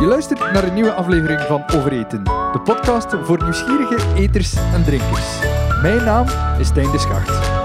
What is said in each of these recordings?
Je luistert naar een nieuwe aflevering van Overeten, de podcast voor nieuwsgierige eters en drinkers. Mijn naam is Stijn de Schacht.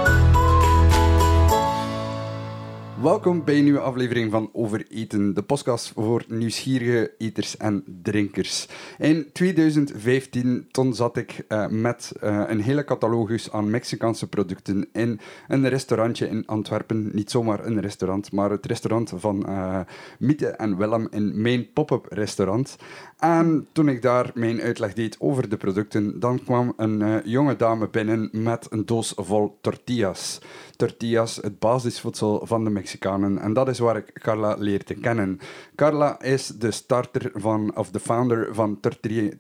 Welkom bij een nieuwe aflevering van Overeten, de podcast voor nieuwsgierige eters en drinkers. In 2015 toen zat ik uh, met uh, een hele catalogus aan Mexicaanse producten in een restaurantje in Antwerpen. Niet zomaar een restaurant, maar het restaurant van uh, Miete en Willem in mijn pop-up restaurant. En toen ik daar mijn uitleg deed over de producten, dan kwam een jonge dame binnen met een doos vol tortillas. Tortillas, het basisvoedsel van de Mexicanen. En dat is waar ik Carla leerde kennen. Carla is de starter van, of de founder van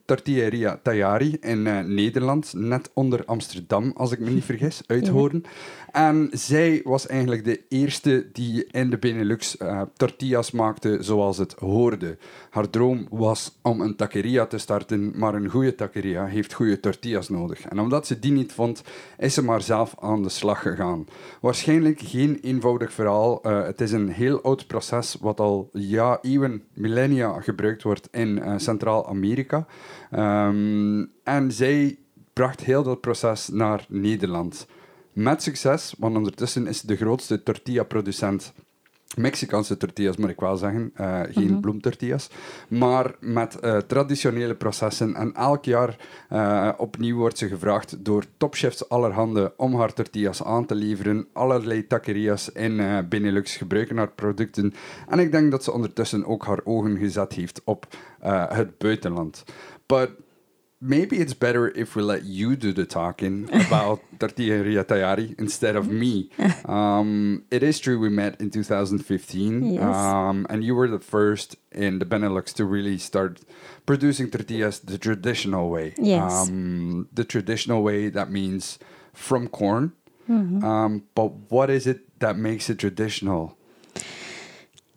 Tortilleria Tayari in uh, Nederland, net onder Amsterdam, als ik me niet vergis, uithoren. Ja. En zij was eigenlijk de eerste die in de Benelux uh, tortillas maakte zoals het hoorde. Haar droom was om een taqueria te starten, maar een goede taqueria heeft goede tortillas nodig. En omdat ze die niet vond, is ze maar zelf aan de slag gegaan. Waarschijnlijk geen eenvoudig verhaal. Uh, het is een heel oud proces wat al ja, eeuwen, millennia gebruikt wordt in uh, Centraal-Amerika. Um, en zij bracht heel dat proces naar Nederland. Met succes, want ondertussen is de grootste tortilla-producent Mexicaanse tortillas, moet ik wel zeggen. Uh, geen mm-hmm. bloemtortillas. Maar met uh, traditionele processen. En elk jaar uh, opnieuw wordt ze gevraagd door topchefs allerhande om haar tortillas aan te leveren. Allerlei taquerias in Benelux gebruiken haar producten. En ik denk dat ze ondertussen ook haar ogen gezet heeft op het buitenland. But maybe it's better if we let you do the talking about Tortilleria Taiyari instead of me. Um, it is true we met in 2015, yes. um, and you were the first in the Benelux to really start producing tortillas the traditional way. Yes. Um, the traditional way that means from corn. Mm-hmm. Um, but what is it that makes it traditional?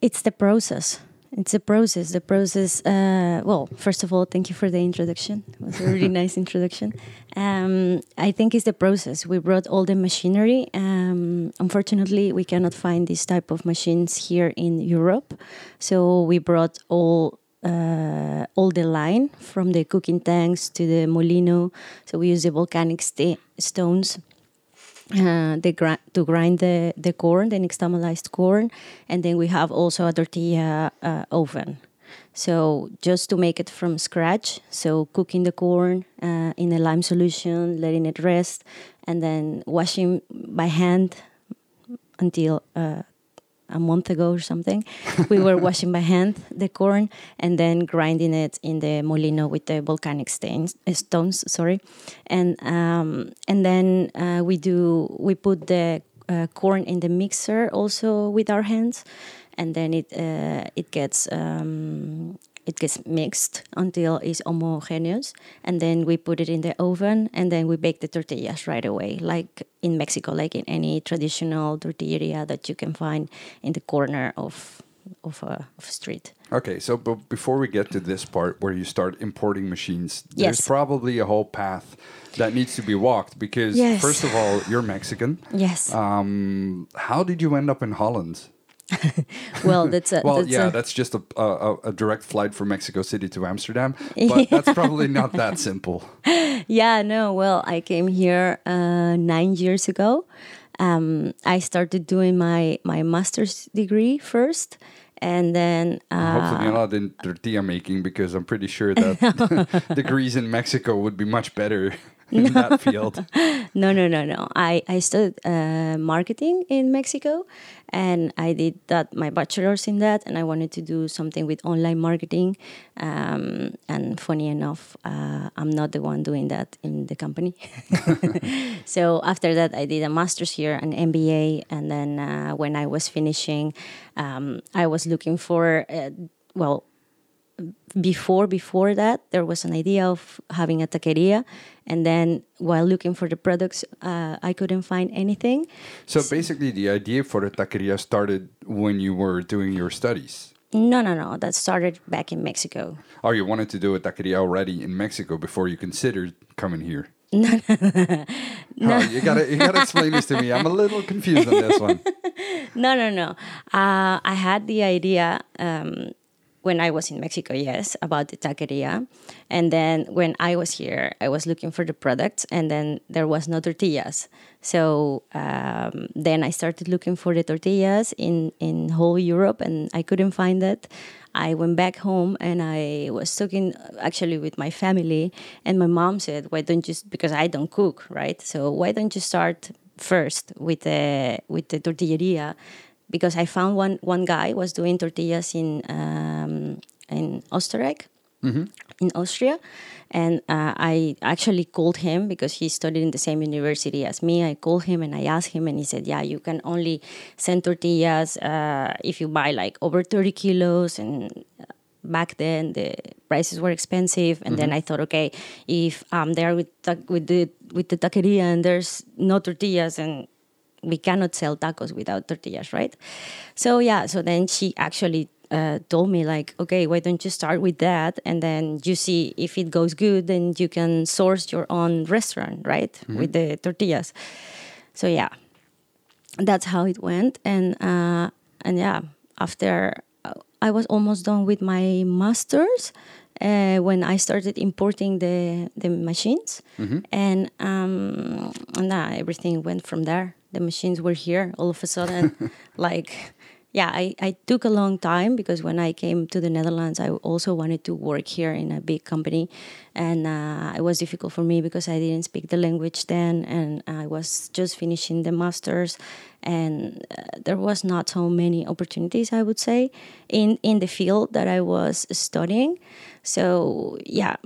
It's the process it's a process. The process. Uh, well, first of all, thank you for the introduction. It was a really nice introduction. Um, I think it's the process. We brought all the machinery. Um, unfortunately, we cannot find this type of machines here in Europe, so we brought all. Uh, all the line from the cooking tanks to the molino. So we use the volcanic st- stones uh, the gr- to grind the, the corn, the nixtamalized corn, and then we have also a tortilla uh, oven. So just to make it from scratch, so cooking the corn uh, in a lime solution, letting it rest, and then washing by hand until uh, a month ago or something. we were washing by hand the corn and then grinding it in the molino with the volcanic stains, uh, stones. Sorry, and um, and then uh, we do we put the uh, corn in the mixer also with our hands, and then it uh, it gets um, it gets mixed until it's homogeneous and then we put it in the oven and then we bake the tortillas right away like in mexico like in any traditional tortilleria that you can find in the corner of of a, of a street okay so but before we get to this part where you start importing machines there's yes. probably a whole path that needs to be walked because yes. first of all you're mexican yes um, how did you end up in holland well, that's a, well, that's yeah, a, that's just a, a, a, direct flight from Mexico City to Amsterdam, but that's probably not that simple. Yeah, no. Well, I came here uh, nine years ago. Um, I started doing my my master's degree first, and then uh, hopefully you're not in tortilla making because I'm pretty sure that degrees in Mexico would be much better in no. that field. No, no, no, no. I I studied uh, marketing in Mexico, and I did that my bachelor's in that, and I wanted to do something with online marketing. Um, and funny enough, uh, I'm not the one doing that in the company. so after that, I did a master's here, an MBA, and then uh, when I was finishing, um, I was looking for uh, well before before that there was an idea of having a taqueria and then while looking for the products uh, i couldn't find anything so basically the idea for the taqueria started when you were doing your studies no no no that started back in mexico oh you wanted to do a taqueria already in mexico before you considered coming here no, no, no. Oh, you gotta you gotta explain this to me. I'm a little confused on this one. No, no, no. Uh, I had the idea um, when I was in Mexico, yes, about the taqueria. And then when I was here, I was looking for the products, and then there was no tortillas. So um, then I started looking for the tortillas in, in whole Europe, and I couldn't find it. I went back home and I was talking actually with my family, and my mom said, "Why don't you?" Because I don't cook, right? So why don't you start first with the with the tortilleria? Because I found one one guy was doing tortillas in um, in Österreich, in Austria. And uh, I actually called him because he studied in the same university as me. I called him and I asked him, and he said, Yeah, you can only send tortillas uh, if you buy like over 30 kilos. And uh, back then, the prices were expensive. And then I thought, okay, if I'm there with, with, the, with the taqueria and there's no tortillas, and we cannot sell tacos without tortillas, right? So yeah, so then she actually uh, told me like, okay, why don't you start with that, and then you see if it goes good, then you can source your own restaurant, right, with the tortillas. So yeah, that's how it went, and uh, and yeah, after uh, I was almost done with my masters. Uh, when I started importing the the machines, and um, and uh, everything went from there. The machines were here all of a sudden, like yeah, I, I took a long time because when I came to the Netherlands, I also wanted to work here in a big company. And uh, it was difficult for me because I didn't speak the language then. And I was just finishing the master's. And uh, there was not so many opportunities, I would say, in, in the field that I was studying. So yeah,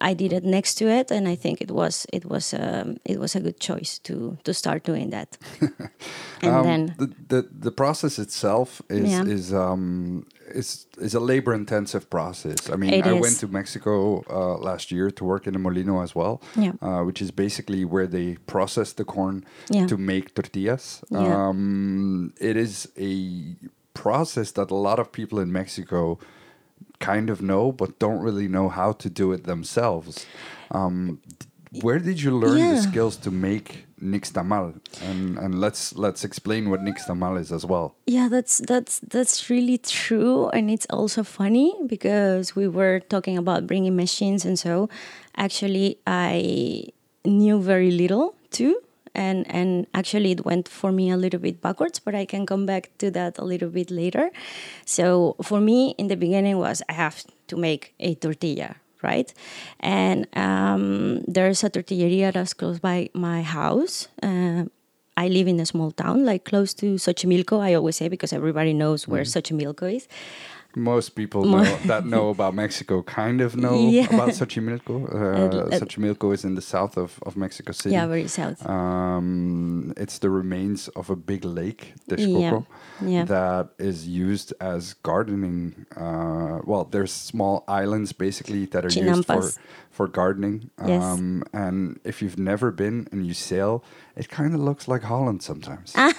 I did it next to it, and I think it was it was um, it was a good choice to to start doing that. and Um, then the, the the process itself is Yeah. is um is is a labor intensive process. I mean, It I is. went to Mexico uh, last year to work in a molino as well, Yeah. uh, which is basically where they process the corn Yeah. to make tortillas. Yeah. Um, it is a process that a lot of people in Mexico kind of know, but don't really know how to do it themselves. Um, where did you learn the skills to make nixtamal? And and let's let's explain what nixtamal is as well. Yeah, that's that's that's really true, and it's also funny because we were talking about bringing machines, and so actually I knew very little too, and and actually it went for me a little bit backwards, but I can come back to that a little bit later. So for me, in the beginning, was I have to make a tortilla, right? And um, there's a tortilleria that's close by my house. Uh, I live in a small town, like close to Xochimilco. I always say because everybody knows where Xochimilco is. Most people know, that know about Mexico kind of know Yeah. about Xochimilco. Uh, uh, Xochimilco is in the south of, of Mexico City. Yeah, very south. Um, it's the remains of a big lake, Texcoco, Yeah. that is used as gardening. Uh, well, there's small islands basically that are used for, for gardening. Yes. Um, and if you've never been and you sail, it kind of looks like Holland sometimes. Ah,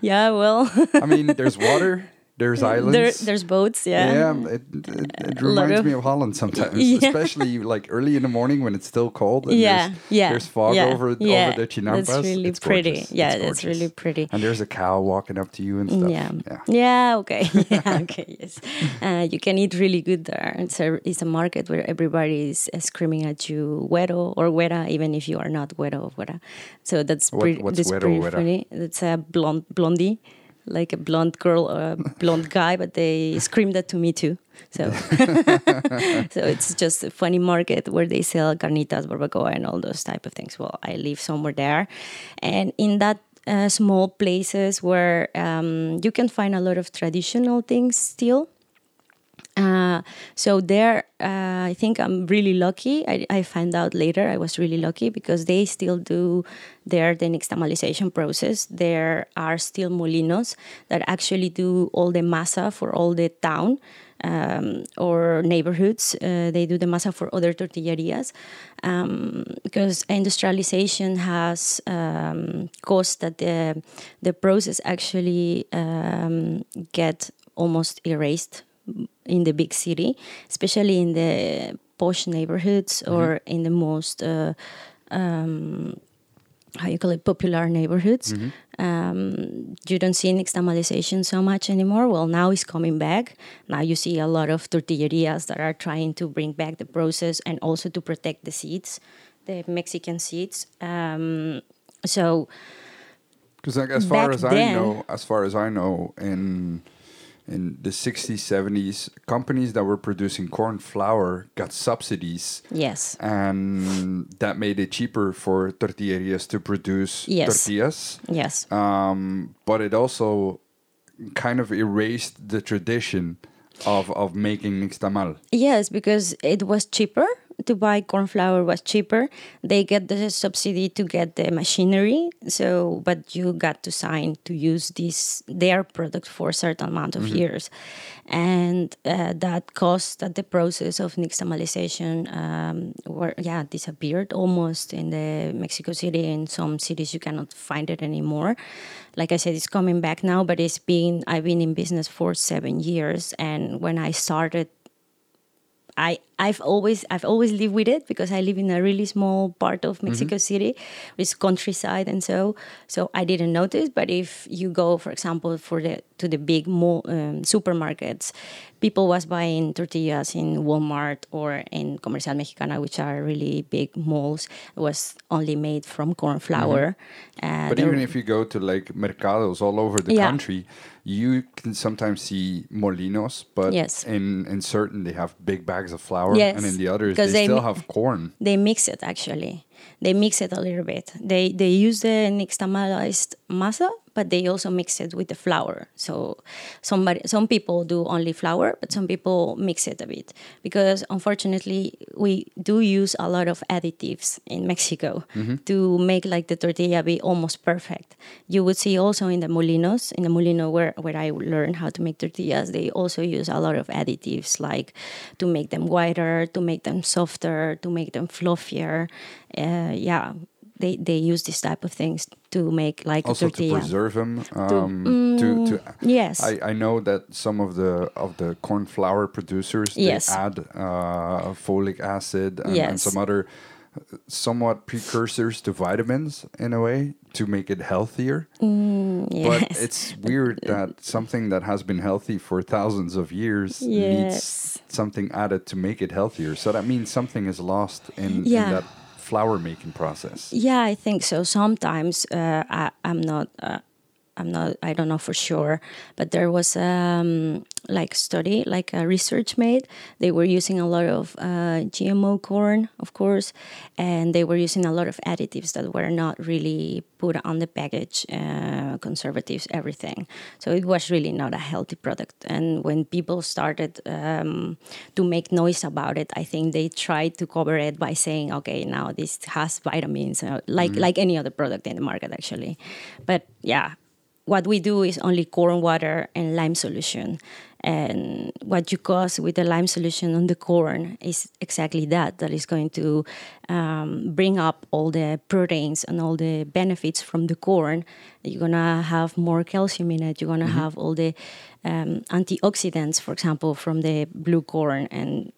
yeah, well, I mean, there's water, there's islands. there, there's boats. Yeah. Yeah, it, it, it reminds of- me of Holland sometimes, Yeah. especially like early in the morning when it's still cold. And Yeah, there's, yeah, There's fog yeah, over yeah. over the chinampas. It's really It's pretty. gorgeous. Yeah, It's that's really pretty. And there's a cow walking up to you and stuff. Yeah. yeah. Yeah. Okay. Yeah. Okay. Yes. Uh, you can eat really good there. It's a it's a market where everybody is uh, screaming at you "güero" or "güera," even if you are not güero or güera. So that's What- pretty. that's pretty funny. It's a blonde blondie, like a blonde girl or a blonde guy, but they scream that to me too. So, so it's just a funny market where they sell carnitas, barbacoa, and all those type of things. Well, I live somewhere there, and in that uh, small places where um, you can find a lot of traditional things still. Uh, so there, uh, I think I'm really lucky. I, I found out later I was really lucky because they still do their the nixtamalization process. There are still molinos that actually do all the masa for all the town um, or neighborhoods. Uh, they do the masa for other tortillerias um, because industrialization has um, caused that the the process actually um, get almost erased in the big city, especially in the posh neighborhoods or in the most uh, um, how you call it popular neighborhoods. Um, you don't see nixtamalization so much anymore. Well, now it's coming back. Now you see a lot of tortillerias that are trying to bring back the process and also to protect the seeds, the Mexican seeds. Um, so Because like as far as I know, as far as I know, in in the 60s, 70s, companies that were producing corn flour got subsidies, yes, and that made it cheaper for tortillerias to produce Yes. tortillas. yes, Um, but it also kind of erased the tradition of of making nixtamal. yes, because it was cheaper to buy corn flour was cheaper. They get the subsidy to get the machinery. So, but you got to sign to use this their product for a certain amount of years, and uh, that caused that the process of nixtamalization um, were yeah disappeared almost in the Mexico City. In some cities, you cannot find it anymore. Like I said, it's coming back now, but it's been I've been in business for seven years, and when I started I I've always I've always lived with it because I live in a really small part of Mexico City, it's countryside and so so I didn't notice. But if you go, for example, for the to the big mall, um, supermarkets, people was buying tortillas in Walmart or in Comercial Mexicana, which are really big malls. It was only made from corn flour. Uh, But even if you go to like mercados all over the Yeah. country, you can sometimes see molinos, but Yes. in in certain they have big bags of flour, Yes, and in the others they, they still mi- have corn. they mix it actually they mix it a little bit they they use the nixtamalized masa but they also mix it with the flour. So somebody some people do only flour but some people mix it a bit. Because unfortunately we do use a lot of additives in mexico to make like the tortilla be almost perfect. You would see also in the molinos in the molino where, where i learned how to make tortillas they also use a lot of additives like to make them whiter to make them softer to make them fluffier. Uh, yeah they, they use this type of things to make like Also a to preserve them. Um, to, to yes I, I know that some of the of the corn flour producers they Yes. add uh, folic acid and, and some other uh, somewhat precursors to vitamins in a way to make it healthier. But yes it's weird that something that has been healthy for thousands of years Yes. needs something added to make it healthier. So that means something is lost in, in that flour making process. Yeah, I think so. Sometimes uh, I, I'm not. Uh, I'm not. I don't know for sure, but there was um, like study, like a research made. They were using a lot of uh, GMO corn, of course, and they were using a lot of additives that were not really put on the package, uh, conservatives, everything. So it was really not a healthy product. And when people started um, to make noise about it, I think they tried to cover it by saying, "Okay, now this has vitamins, uh, like like any other product in the market, actually." But yeah, what we do is only corn water and lime solution. And what you cause with the lime solution on the corn is exactly that. That is going to um, bring up all the proteins and all the benefits from the corn. You're gonna have more calcium in it. You're gonna have all the um, antioxidants, for example, from the blue corn, and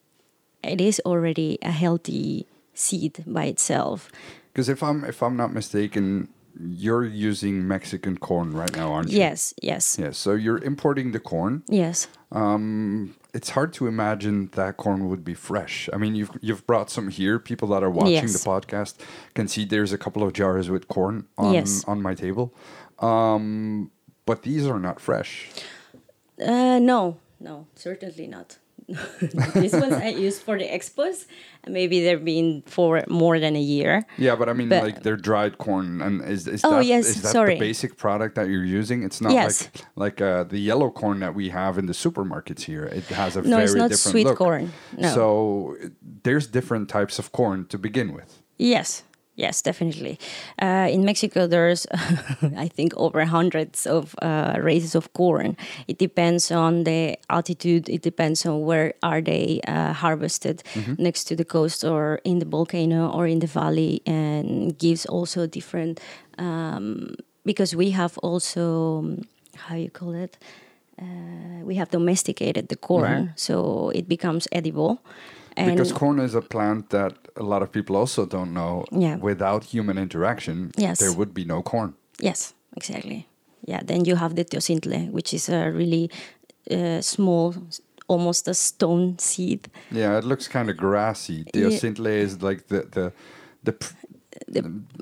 it is already a healthy seed by itself. Because if I'm if I'm not mistaken, you're using Mexican corn right now, aren't you? Yes, yes, Yeah. So you're importing the corn. yes. Um, it's hard to imagine that corn would be fresh. I mean, you've you've brought some here. People that are watching Yes. the podcast can see there's a couple of jars with corn on Yes. on my table. Um, but these are not fresh. Uh, no, no, certainly not. These ones I used for the expos. Maybe they've been for more than a year. Yeah, but I mean, But- like they're dried corn, and is is Oh, that yes, is that sorry. the basic product that you're using? It's not Yes. like like uh, the yellow corn that we have in the supermarkets here. It has a No, very it's not different sweet look. corn, no. So there's different types of corn to begin with. Yes, yes, definitely. Uh, in Mexico, there's, I think, over hundreds of uh, races of corn. It depends on the altitude. It depends on where are they uh, harvested, next to the coast or in the volcano or in the valley, and gives also different. Um, because we have also, how you call it, uh, we have domesticated the corn, so it becomes edible And because corn is a plant that a lot of people also don't know. Yeah. Without human interaction, Yes. there would be no corn. Yes, exactly. Yeah, then you have the teocintle, which is a really uh, small, almost a stone seed. Yeah, it looks kind of grassy. Teocintle is like the the the. Pr-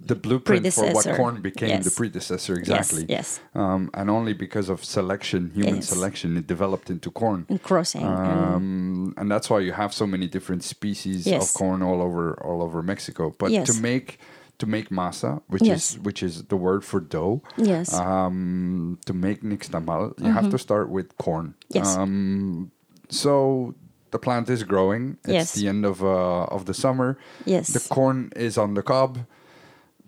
the, blueprint for what corn became the predecessor exactly yes. Um, and only because of selection human Yes. selection it developed into corn And crossing. and- um, and that's why you have so many different species of corn all over all over Mexico. But to make to make masa, which Yes. is which is the word for dough, yes. um, to make nixtamal, you have to start with corn. Mm-hmm. Yes. Um, so the plant is growing. It's Yes. the end of uh, of the summer. yes. The corn is on the cob.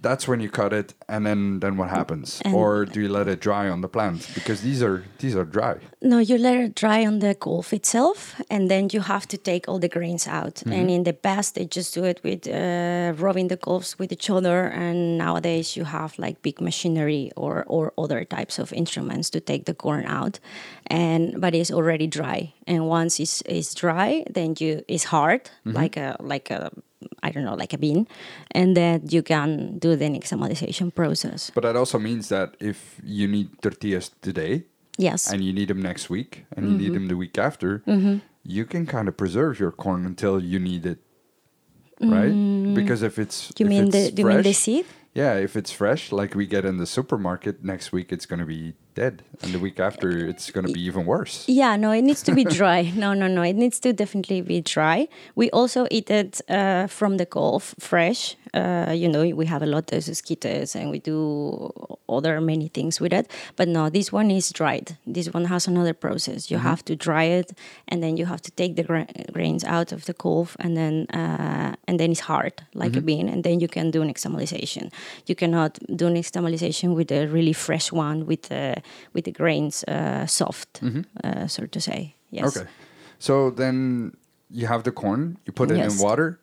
That's when you cut it, and then then what happens? And- or do you let it dry on the plant? Because these are these are dry. No, you let it dry on the golf itself, and then you have to take all the grains out. And in the past, they just do it with uh, rubbing the golfs with each other. And nowadays, you have like big machinery or or other types of instruments to take the corn out. And but it's already dry. And once it's, it's dry, then you it's hard like a like a I don't know like a bean, and then you can do the nixtamalization process. But that also means that if you need tortillas today Yes. and you need them next week and you Mm-hmm. need them the week after, you can kind of preserve your corn until you need it, right? Because if it's Mm. you if mean it's the do you mean the seed? Yeah, if it's fresh, like we get in the supermarket, next week it's going to be dead, and the week after it's going to be even worse. Yeah, no, it needs to be dry. no, no, no, it needs to definitely be dry. We also eat it uh, from the Gulf fresh. Uh, you know, we have a lot of esquites and we do other many things with it. But no, this one is dried. This one has another process. You have to dry it, and then you have to take the gra- grains out of the Gulf, and then uh, and then it's hard like a bean, and then you can do an nixtamalization. You cannot do an nixtamalization with a really fresh one with the with the grains uh, soft, uh, so to say. Yes. Okay, so then you have the corn, you put it in water,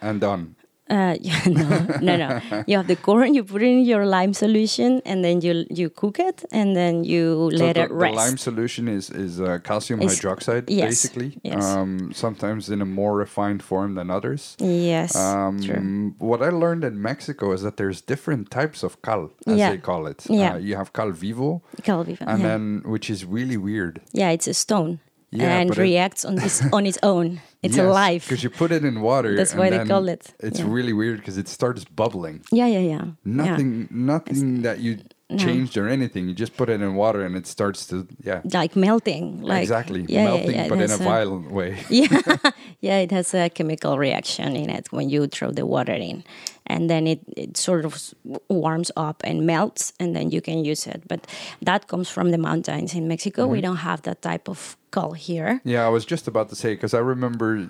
and done. Uh, yeah, no, no, no. You have the corn. You put it in your lime solution, and then you you cook it, and then you So let the, it the lime solution is is uh, calcium Is- hydroxide, yes, basically. yes. Um, sometimes in a more refined form than others. yes, true. Um, what I learned in Mexico is that there's different types of cal, as Yeah. they call it. Yeah. Uh, you have cal vivo, Calviva, and yeah. then which is really weird. yeah, it's a stone Yeah, and but it- reacts on its on its own. It's alive. because you put it in water. That's and why they call it, It's yeah. really weird because it starts bubbling. Yeah, yeah, yeah. Nothing, nothing that you changed or anything. You just put it in water and it starts to yeah. Yeah. Like melting. Like exactly, yeah, yeah, melting, yeah, but in a has violent way. yeah yeah it has a chemical reaction in it when you throw the water in and then it, it sort of warms up and melts and then you can use it but that comes from the mountains in mexico Mm-hmm. we don't have that type of cal here Yeah, I was just about to say because I remember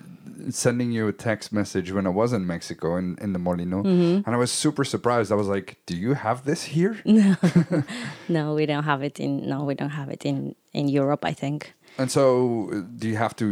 sending you a text message when I was in Mexico in, in the Molino, Mm-hmm. and I was super surprised. I was like, "Do you have this here?" no no we don't have it in no we don't have it in in europe i think And so, do you have to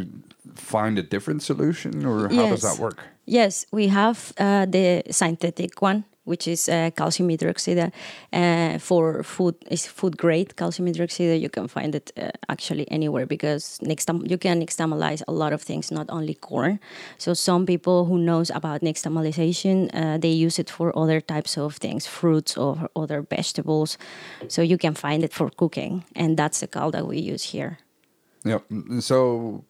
find a different solution, or how does that work? Yes, we have uh, the synthetic one, which is uh, calcium hydroxide uh, for food. Is food grade calcium hydroxide. You can find it uh, actually anywhere because nixtam you can nixtamalize a lot of things, not only corn. So some people who knows about nixtamalization, uh, they use it for other types of things, fruits or other vegetables. So you can find it for cooking, and that's the cal that we use here. Yeah. So,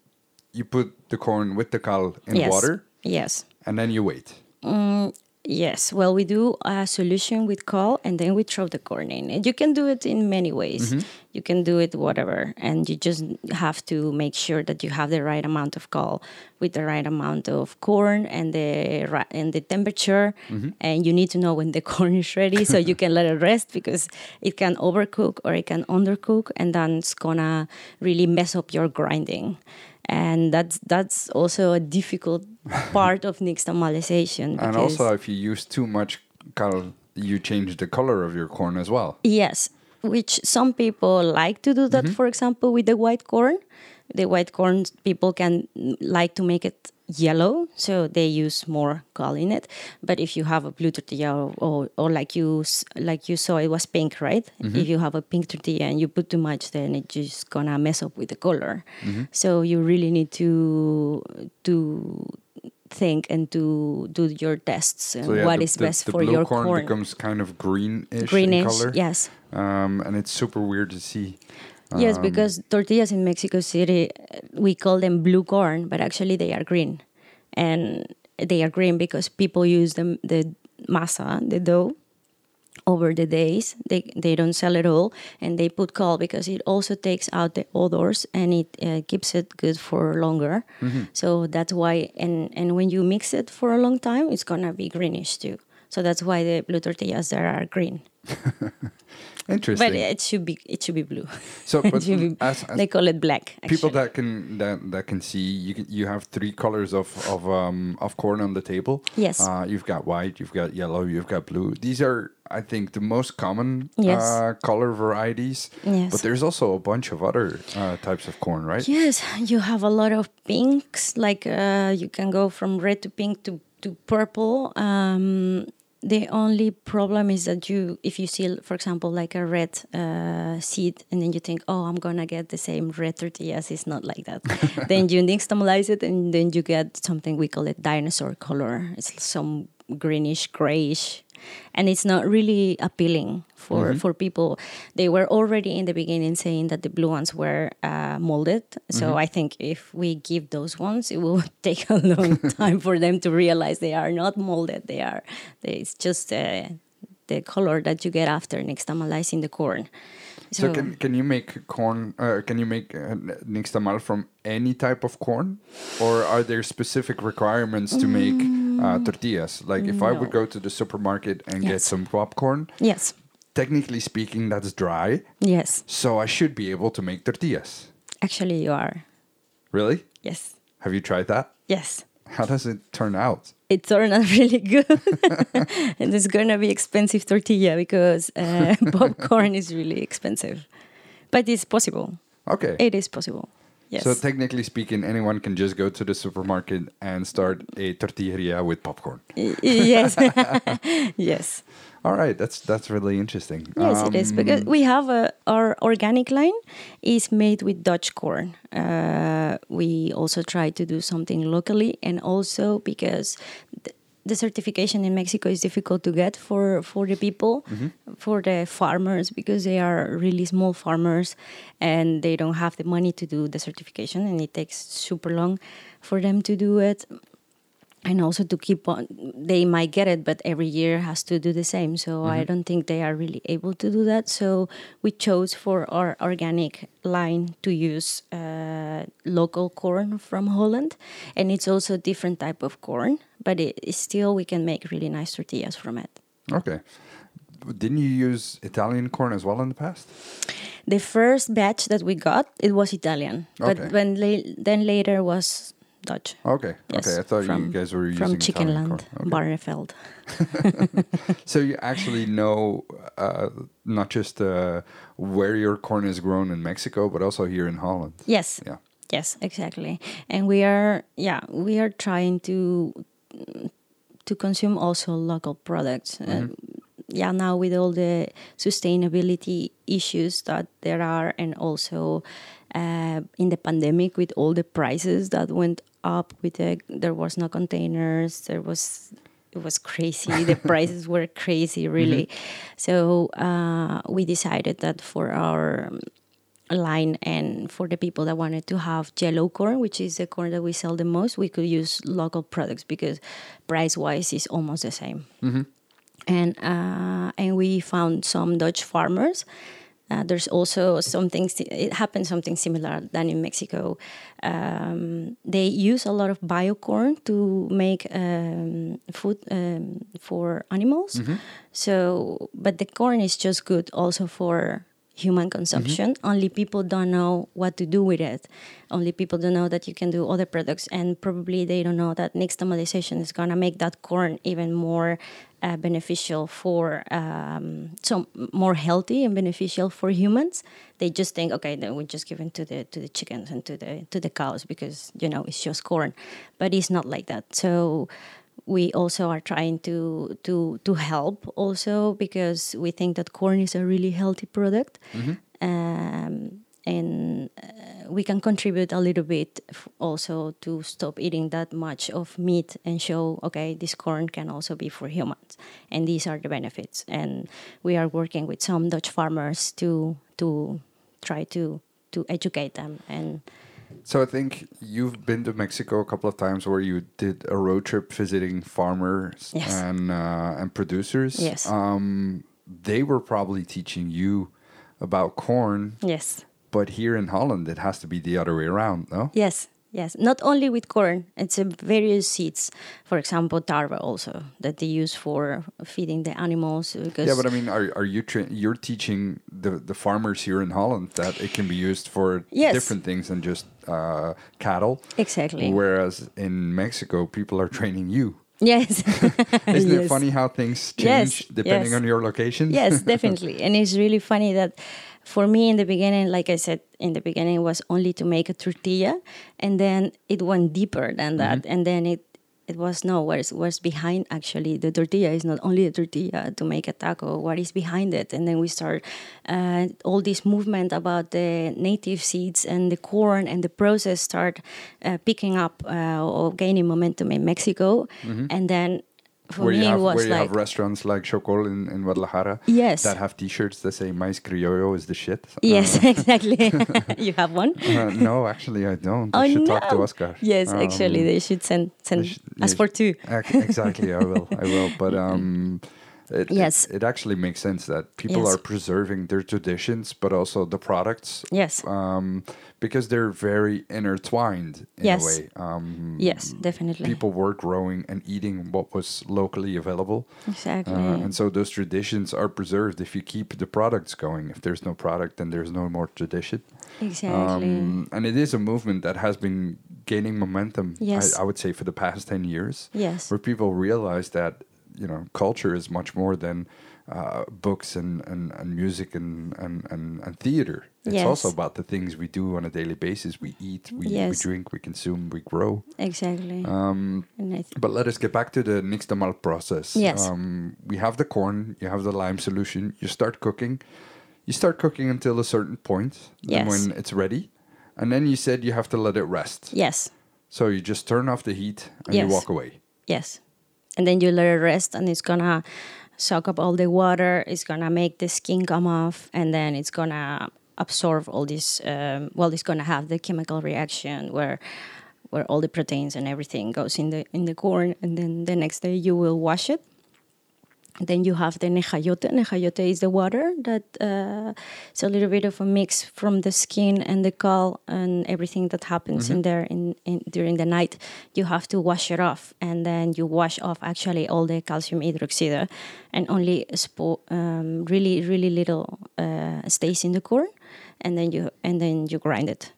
you put the corn with the cal in yes. water, Yes. and then you wait. Mm, yes, well, we do a solution with cal and then we throw the corn in. And you can do it in many ways. Mm-hmm. You can do it whatever, and you just have to make sure that you have the right amount of cal with the right amount of corn and the and the temperature. Mm-hmm. And you need to know when the corn is ready so you can let it rest because it can overcook or it can undercook, and then it's gonna really mess up your grinding and that's that's also a difficult part of nixtamalization. And also, if you use too much cal, you change the color of your corn as well. yes, which some people like to do that. Mm-hmm. For example, with the white corn, the white corn people can like to make it yellow, so they use more cal in it. But if you have a blue tortilla, or, or, or like you like you saw, it was pink, right? Mm-hmm. If you have a pink tortilla and you put too much, then it's just gonna mess up with the color. Mm-hmm. So you really need to to think and to do your tests and So yeah, what the, is the- best the for your corn, corn. becomes kind of greenish, in Greenish, color. yes. Um, and it's super weird to see. Yes, Um, because tortillas in Mexico City, we call them blue corn, but actually they are green. And they are green because people use them, the masa, the dough, over the days. They, they don't sell it all. And they put cal because it also takes out the odors and it uh, keeps it good for longer. So that's why, and, and when you mix it for a long time, it's going to be greenish too. So that's why the blue tortillas there are green. Interesting. But it should be it should be blue. so, but be- as, as they call it black. people that can that, that can see, you can, you have three colors of of um of corn on the table. Yes. Uh, you've got white, you've got yellow, you've got blue. These are, I think, the most common Yes. uh, color varieties. Yes. But there's also a bunch of other uh, types of corn, right? Yes, you have a lot of pinks. Like uh, you can go from red to pink to to purple. Um, the only problem is that you, if you see, for example, like a red uh, seed, and then you think, "Oh, I'm gonna get the same red tortillas," it's not like that. then you nixtamalize it, and then you get something we call it dinosaur color. It's some greenish, grayish, and it's not really appealing for for people. They were already in the beginning saying that the blue ones were uh, molded. So I think if we give those ones, it will take a long time for them to realize they are not molded. They are. It's just uh, the color that you get after nixtamalizing the corn. So can can you make corn? Uh, can you make uh, nixtamal from any type of corn, or are there specific requirements to make uh, tortillas? Like if I would go to the supermarket and get some popcorn, yes, technically speaking, that's dry. yes. So I should be able to make tortillas. Actually, you are. Really? Yes, Have you tried that? yes. How does it turn out? it turned out really good. and it's gonna be expensive tortilla because uh, popcorn is really expensive, but it's possible. Okay. It is possible. Yes. So technically speaking, anyone can just go to the supermarket and start a tortilleria with popcorn. Yes. yes. All right, that's that's really interesting. Yes, it is because Um, we have a, our organic line is made with Dutch corn. Uh, we also try to do something locally, and also because th- the certification in Mexico is difficult to get for for the people, mm-hmm. for the farmers, because they are really small farmers, and they don't have the money to do the certification, and it takes super long for them to do it and also to keep on they might get it but every year has to do the same so i don't think they are really able to do that so we chose for our organic line to use uh, local corn from holland and it's also a different type of corn but it, still we can make really nice tortillas from it Okay. Didn't you use Italian corn as well in the past? the first batch that we got it was italian Okay. but when la- then later was dutch Okay. Yes, okay. I thought you guys were using from chicken Italian land corn. Okay. barneveld So you actually know uh, not just uh, where your corn is grown in Mexico, but also here in Holland. yes Yeah. Yes, exactly. And we are, yeah, we are trying to to consume also local products. Uh, yeah, now with all the sustainability issues that there are, and also uh, in the pandemic with all the prices that went up, with the there was no containers, there was it was crazy. the prices were crazy, really. So uh, we decided that for our line and for the people that wanted to have yellow corn which is the corn that we sell the most we could use local products because price wise is almost the same and uh, and we found some dutch farmers uh, there's also something it happened something similar than in mexico. Um, they use a lot of biocorn to make um, food um, for animals. So but the corn is just good also for human consumption. Only people don't know what to do with it. Only people don't know that you can do other products, and probably they don't know that nixtamalization is gonna make that corn even more uh, beneficial for um, so more healthy and beneficial for humans. They just think, okay, then we just give it to the to the chickens and to the to the cows because you know it's just corn, but it's not like that. So we also are trying to to to help also because we think that corn is a really healthy product. Um, and uh, we can contribute a little bit f- also to stop eating that much of meat and show okay this corn can also be for humans. And these are the benefits. And we are working with some dutch farmers to to try to to educate them and So I think you've been to Mexico a couple of times where you did a road trip visiting farmers Yes. and uh, and producers. Yes. Um, they were probably teaching you about corn, yes but here in Holland it has to be the other way around, no? Yes, yes. Not only with corn, it's a various seeds. For example, tarwe also that they use for feeding the animals. Because Yeah, but I mean, are are you tra- you're teaching the the farmers here in Holland that it can be used for Yes. different things than just uh, cattle? exactly. Whereas in Mexico, people are training you. yes. Isn't it funny how things Yes, change depending yes. on your location? yes, definitely. And it's really funny that for me in the beginning, like I said in the beginning, was only to make a tortilla, and then it went deeper than that, and then it it was no what's what's behind actually the tortilla is not only a tortilla to make a taco what is behind it? And then we start uh, all this movement about the native seeds and the corn and the process start uh, picking up uh, or gaining momentum in mexico. And then for where me you have was where you like have restaurants like Xokol in, in Guadalajara Yes. that have T-shirts that say "Mais criollo is the shit." Yes, exactly. you have one. Uh, no, actually, I don't. I oh should no! talk to Oscar. Yes, Um, actually, they should send send sh- us for two. Ac- exactly, I will. I will. But um, it, Yes. it, it actually makes sense that people Yes. are preserving their traditions, but also the products. Yes. Um, because they're very intertwined in Yes. a way. Um, Yes, definitely. People were growing and eating what was locally available. Exactly. Uh, and so those traditions are preserved if you keep the products going. If there's no product, then there's no more tradition. exactly. Um, and it is a movement that has been gaining momentum, Yes. I, I would say, for the past 10 years, yes. where people realize that, you know, culture is much more than uh, books and, and, and music and, and, and, and theater. It's Yes. also about the things we do on a daily basis. We eat, we, we drink, we consume, we grow. Exactly. Um, and I th- but let us get back to the nixtamal process. Yes. Um, we have the corn, you have the lime solution, you start cooking. You start cooking until a certain point, Yes. and when it's ready. And then you said you have to let it rest. yes. So you just turn off the heat and you walk away. Yes. And then you let it rest, and it's gonna soak up all the water. It's gonna make the skin come off, and then it's gonna absorb all this. Um, well, it's gonna have the chemical reaction where where all the proteins and everything goes in the in the corn, and then the next day you will wash it. Then you have the nejayote. Nejayote is the water that uh, it's a little bit of a mix from the skin and the gall and everything that happens in there in, in during the night. You have to wash it off, and then you wash off actually all the calcium hydroxide, and only spo- um, really really little uh, stays in the corn, and then you and then you grind it.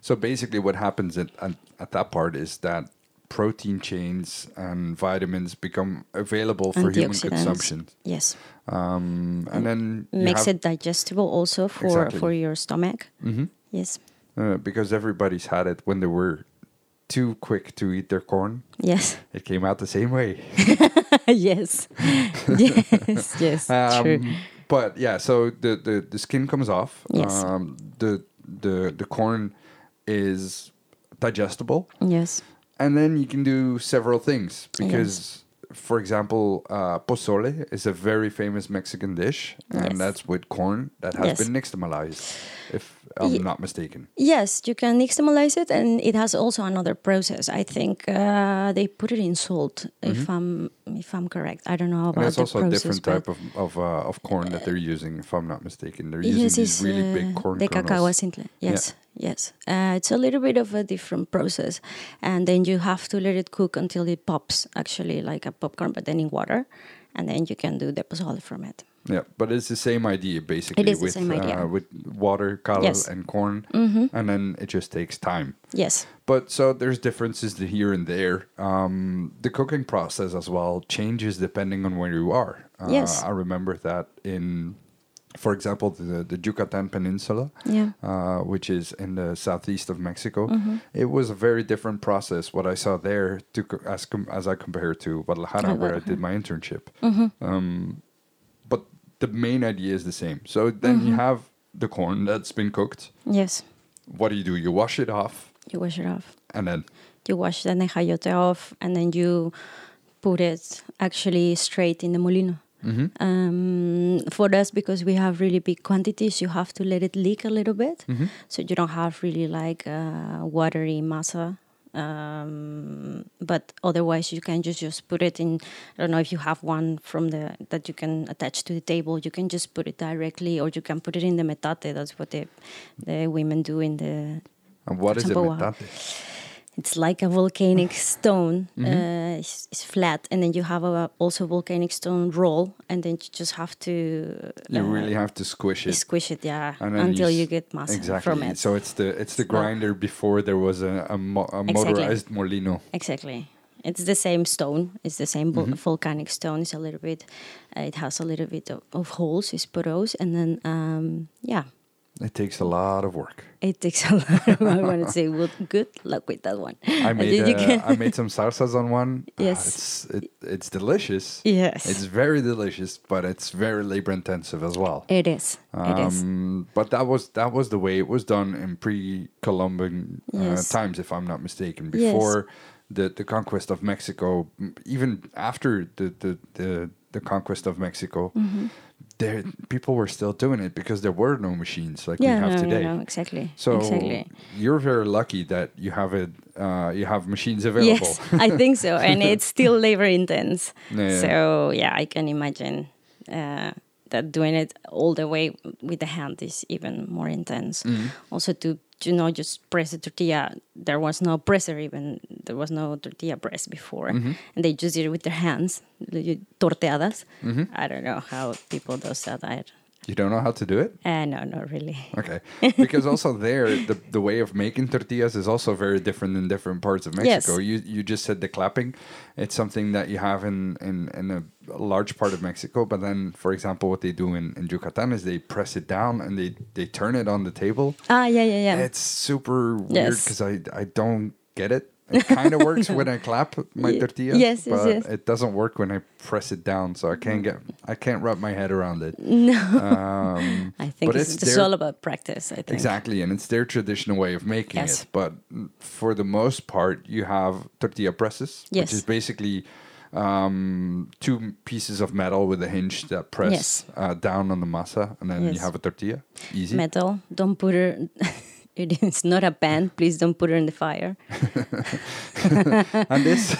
So basically, what happens at, at, at that part is that protein chains and vitamins become available for human consumption. Yes, Um, and then makes it digestible also for Exactly. for your stomach. Mhm. Yes, uh, because everybody's had it when they were too quick to eat their corn. yes. It came out the same way. yes, yes, yes. true. Um, but yeah, so the, the, the skin comes off. Yes. Um, the the the corn is digestible, Yes, and then you can do several things because. For example, uh, pozole is a very famous Mexican dish, and Yes. that's with corn that has Yes. been nixtamalized, if I'm not mistaken. yes. You can nixtamalize it, and it has also another process. I think uh, they put it in salt. If I'm if I'm correct, I don't know Mm-hmm. And about that's the also a different type of of, uh, of corn that they're using, if I'm not mistaken. They're using Yes, these it's really big uh, corn the kernels. cacahuazintle. Yes, yes. Uh, it's a little bit of a different process, and then you have to let it cook until it pops, actually like a popcorn, but then in water, and then you can do the pozole from it. Yeah, but it's the same idea basically is the with same idea. Uh, with water, cal, Yes. Mm-hmm. and corn, and then it just takes time. Yes, But so there's differences here and there. Um, the cooking process as well changes depending on where you are. Uh, Yes. I remember that in, for example, the the Yucatan Peninsula, yeah, uh, which is in the southeast of Mexico. Mm-hmm. It was a very different process. What I saw there, to co- as com- as I compare to Guadalajara, Oh, where I did my internship. Mm-hmm. Um, the main idea is the same. So then Mm-hmm. you have the corn that's been cooked. yes, what do you do? You wash it off, You wash it off. and then You wash the nejayote off, and then you put it actually straight in the molino. Mm-hmm. Um, for us, because we have really big quantities, you have to let it leak a little bit, Mm-hmm. so you don't have really like uh, watery masa. Um, but otherwise, you can just just put it in. I don't know if you have one from the that you can attach to the table. You can just put it directly, or you can put it in the metate. That's what the the women do in the and what is it? Tampoa. metate? It's like a volcanic stone. Mhm. Uh, it's, it's flat, and then you have a also volcanic stone roll, and then you just have to You uh, really have to squish it. squish it, yeah, then you until you, get mass Exactly. from it. So it's the it's the grinder before there was a, a, mo- a Exactly. motorized molino. exactly. It's the same stone. It's the same vol- Mhm. volcanic stone. It's a little bit. Uh, it has a little bit of, of holes. It's porous, and then um, yeah, It takes a lot of work. it takes a lot. Of, I want to say, well, good luck with that one. I made uh, I made some salsas on one. Ah, Yes. it's it, it's delicious. Yes, It's very delicious, but it's very labor intensive as well. it is. it is. Um, but that was that was the way it was done in pre-Columbian uh, Yes. times, if I'm not mistaken. Yes. Before the, the conquest of Mexico, even after the the, the, the conquest of Mexico, Mhm. There people were still doing it because there were no machines like Yeah, we have no, today. no, no, exactly. So exactly. you're very lucky that you have it. Uh, you have machines available. Yes, I think so, and it's still labor intense. Yeah. So yeah, I can imagine uh, that doing it all the way with the hand is even more intense. Mhm. Also, to you know, just press the tortilla. There was no presser even. There was no tortilla press before, Mhm. and they just did it with their hands, torteadas. Mhm. I don't know how people do that. I, You don't know how to do it? uh, no, not really. Okay. Because also there, the, the way of making tortillas is also very different in different parts of Mexico. Yes. You you just said the clapping. It's something that you have in, in, in a, large part of Mexico. But then, for example, what they do in, in Yucatan is they press it down and they, they turn it on the table. Ah, yeah, yeah, yeah. It's super weird Yes. because I, I don't get it. It kind of works when I clap my tortillas, yes, yes, but yes. it doesn't work when I press it down. So I can't get I can't wrap my head around it. no, Um, I think it's, it's their- all about practice. I think Exactly, and it's their traditional way of making Yes. it. But for the most part, you have tortilla presses, Yes. which is basically um, two pieces of metal with a hinge that press Yes. uh, down on the masa, and then you have a tortilla. Easy. metal. Don't put her. It is not a pan. Please don't put it in the fire. and this,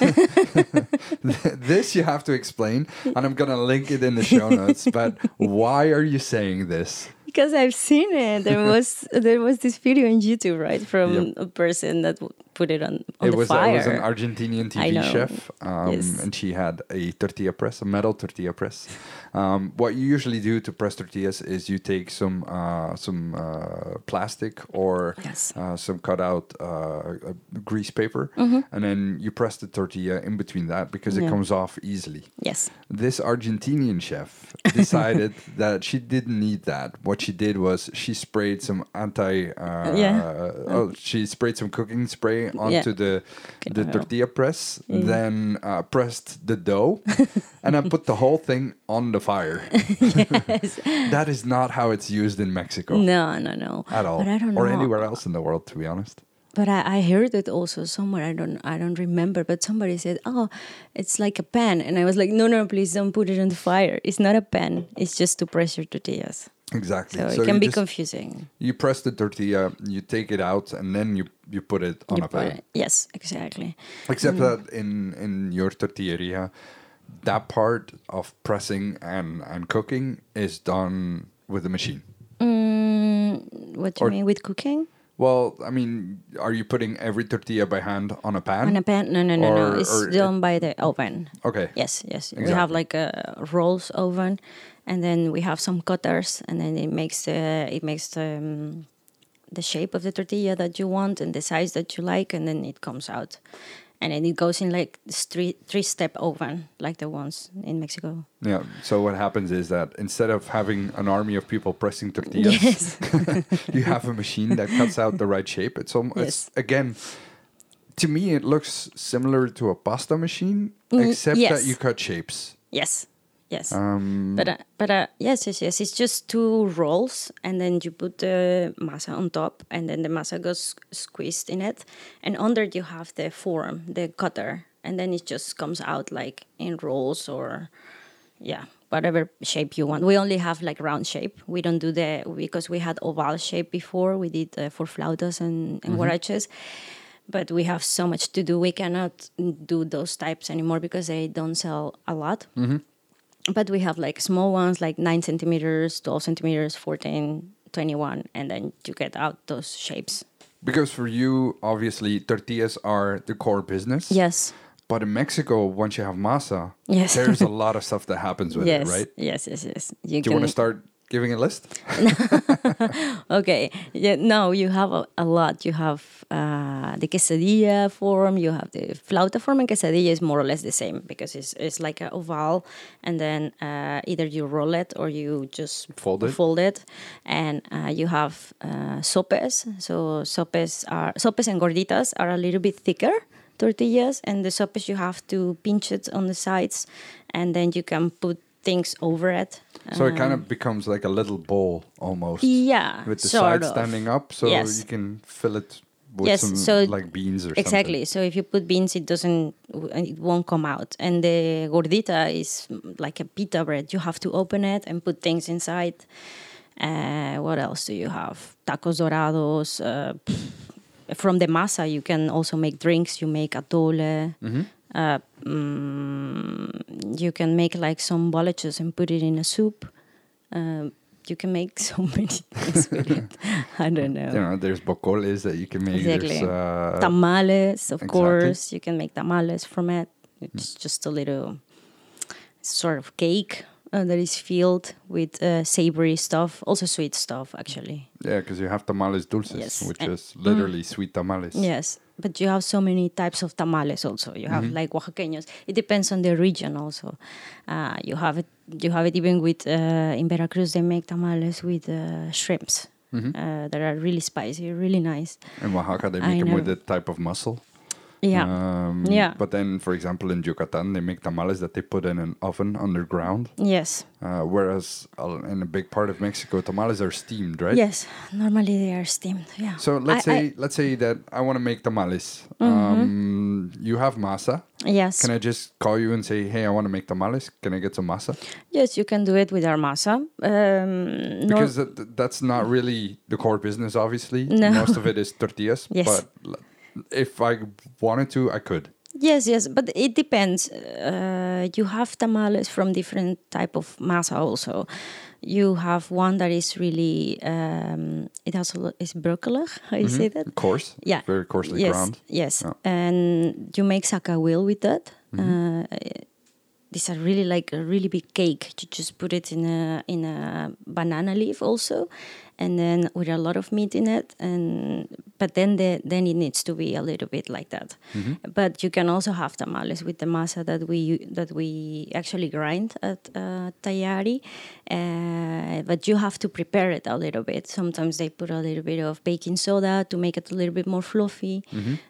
this you have to explain, and I'm gonna link it in the show notes. But why are you saying this? Because I've seen it. There was there was this video on YouTube, right, from Yep. a person that put it on, on it the was fire. it was an Argentinian TV chef, um, Yes. and she had a tortilla press, a metal tortilla press. Um, what you usually do to press tortillas is you take some uh, some uh, plastic or Yes. uh, some cutout uh, uh, grease paper, Mhm. and then you press the tortilla in between that because it comes off easily. Yes. This Argentinian chef decided that she didn't need that. What she did was she sprayed some anti. Uh, Yeah. Oh, she sprayed some cooking spray onto the the tortilla press, Yeah. then uh, pressed the dough, and then put the whole thing on the fire. yes. that is not how it's used in Mexico No, no, no. at all, But I don't or know. anywhere else in the world, to be honest. But I, I heard it also somewhere. I don't I don't remember. But somebody said, "Oh, it's like a pan," and I was like, "No, no, please don't put it on the fire. It's not a pan. It's just to press your tortillas." Exactly. So, So it can be just- confusing. You press the tortilla, you take it out, and then you you put it on You a pan. it- Yes, exactly. Except Mm. that in in your tortilleria, that part of pressing and and cooking is done with a machine. Mm, what do you mean with cooking? Well, I mean, are you putting every tortilla by hand on a pan? On a pan? No, no, no, Or- no. It's or done by the oven. okay. Yes, yes. We have like a rolls oven, and then we have some cutters, and then it makes the it makes the um, the shape of the tortilla that you want and the size that you like, and then it comes out, and then it goes in like three three step oven, like the ones in Mexico. Yeah. So what happens is that instead of having an army of people pressing tortillas, Yes. you have a machine that cuts out the right shape. It's almost Yes. again. To me, it looks similar to a pasta machine, Mm, except yes. that you cut shapes. Yes. Yes. Um, But uh, but uh, yes, yes, yes. It's just two rolls, and then you put the masa on top, and then the masa goes squeezed in it, and under you have the form, the cutter, and then it just comes out like in rolls or, yeah, whatever shape you want. We only have like round shape. We don't do the because we had oval shape before. We did uh, for flautas and, and guaraches. But we have so much to do. We cannot do those types anymore because they don't sell a lot but we have like small ones like 9 centimeters 12 centimeters 14 21 and then you get out those shapes because for you, obviously, tortillas are the core business. yes But in Mexico, once you have masa, Yes. there's a lot of stuff that happens with yes it, right? yes yes yes Do you want to start giving a list? okay yeah no you have a, a lot you have uh, the quesadilla form you have the flauta form and quesadilla is more or less the same because it's, it's like an oval and then uh, either you roll it or you just Fold it. fold it and uh, you have uh, sopes so sopes are sopes and gorditas are a little bit thicker tortillas and the sopes you have to pinch it on the sides and then you can put things over it So it kind of becomes like a little bowl almost. Um, yeah With the sides of. standing up, so Yes. you can fill it with Yes, some so- like beans or something. Exactly. So if you put beans, it doesn't, it won't come out. And the gordita is like a pita bread. You have to open it and put things inside. Uh, what else do you have? Tacos dorados. Uh, from the masa, you can also make drinks. You make atole. Uh, mm, you can make like some boliches and put it in a soup. Um, you can make so many things with it. I don't know. You know, there's bocoles that you can make. Exactly. Uh, tamales, of exactly. course. You can make tamales from it. It's just a little sort of cake uh, that is filled with uh, savory stuff, also sweet stuff, actually. yeah, because you have tamales dulces, Yes. which And- is literally sweet tamales. Yes, but you have so many types of tamales. Also, you have like oaxaqueños. It depends on the region. Also, uh, you have it. You have it even with uh, in Veracruz. They make tamales with uh, shrimps uh, that are really spicy, really nice. In Oaxaca, they I make them with know. a type of mussel. Yeah. Um, Yeah. But then, for example, in Yucatan, they make tamales that they put in an oven underground. yes. Uh, whereas uh, in a big part of Mexico, tamales are steamed, right? Yes, normally they are steamed. Yeah. So let's I- say I- Mm-hmm. let's say that I want to make tamales. Um, you have masa. yes, Can I just call you and say, hey, I want to make tamales? Can I get some masa? yes, you can do it with our masa. Um, Because that, that's not really the core business, obviously. No. Most of it is tortillas. Yes. But if I wanted to, I could. yes, yes, but it depends. Uh, you have tamales from different type of masa also. You have one that is really um, it has a lot, is broccoli. How you say that? Coarse. Yeah. Very coarsely yes, ground. Yes, Yeah. and you make zacahuil with that. Uh, these are really like a really big cake. You just put it in a in a banana leaf also, and then with a lot of meat in it. And but then the then it needs to be a little bit like that. But you can also have tamales with the masa that we that we actually grind at uh, Taiyari. Uh, but you have to prepare it a little bit. Sometimes they put a little bit of baking soda to make it a little bit more fluffy.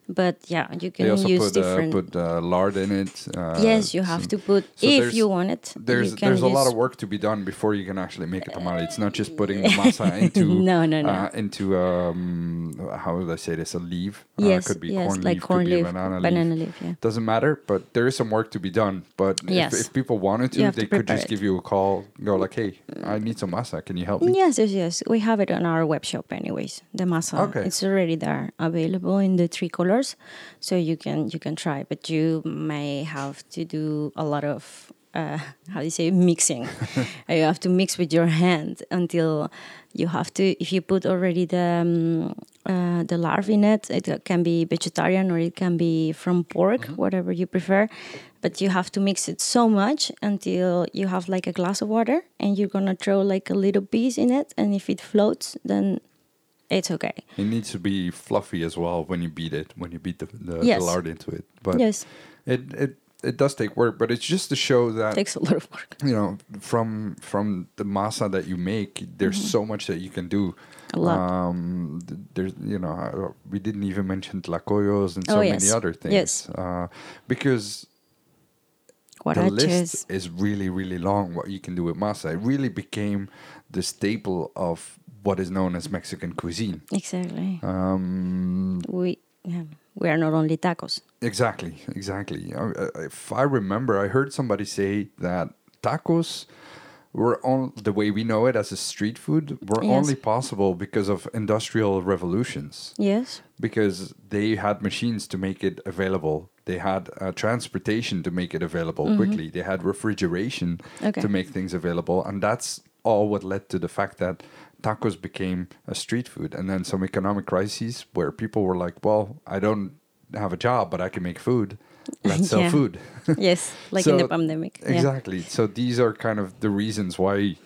But yeah, you can They also use put, uh, different. put uh, lard in it. Uh, yes, you have some- to put so if you want it. There's there's a lot of work to be done before you can actually make a tamale. It's not just putting the masa into No, no, no. Uh, into um how would I say this a leaf? uh, Yes, could be yes, corn like leaf, corn leaf, banana, banana leaf. leaf, yeah. Doesn't matter, but there is some work to be done. But Yes. if, if people wanted to, they to could just it. give you a call, go like, "Hey, I need some masa. Can you help me?" Yes, yes, yes. We have it on our web shop, anyways. The masa, Okay. it's already there, available in the three colors, so you can you can try. But you may have to do a lot of uh, how do you say mixing. you have to mix with your hand until you have to. If you put already the um, uh, the larvae in it, it can be vegetarian or it can be from pork, whatever you prefer. But you have to mix it so much until you have like a glass of water, and you're gonna throw like a little piece in it, and if it floats, then it's okay. It needs to be fluffy as well when you beat it, when you beat the, the, Yes. the lard into it. But yes, it, it it does take work, but it's just to show that takes a lot of work. you know from from the masa that you make there's so much that you can do Mm-hmm. A lot. um there's you know uh, we didn't even mention tlacoyos and so Oh, many other things Yes. uh because the list is really, really long. What you can do with masa, it really became the staple of what is known as Mexican cuisine. Exactly. Um, we yeah, we are not only tacos. Exactly, exactly. If I remember, I heard somebody say that tacos were on the way we know it as a street food were Yes. only possible because of industrial revolutions. Yes. Because they had machines to make it available. They had uh, transportation to make it available quickly. They had refrigeration Okay. to make things available, and that's all what led to the fact that tacos became a street food. And then some economic crises where people were like, "Well, I don't have a job, but I can make food. Let's sell Yeah. food." yes, like in the pandemic. Yeah. Exactly. So these are kind of the reasons why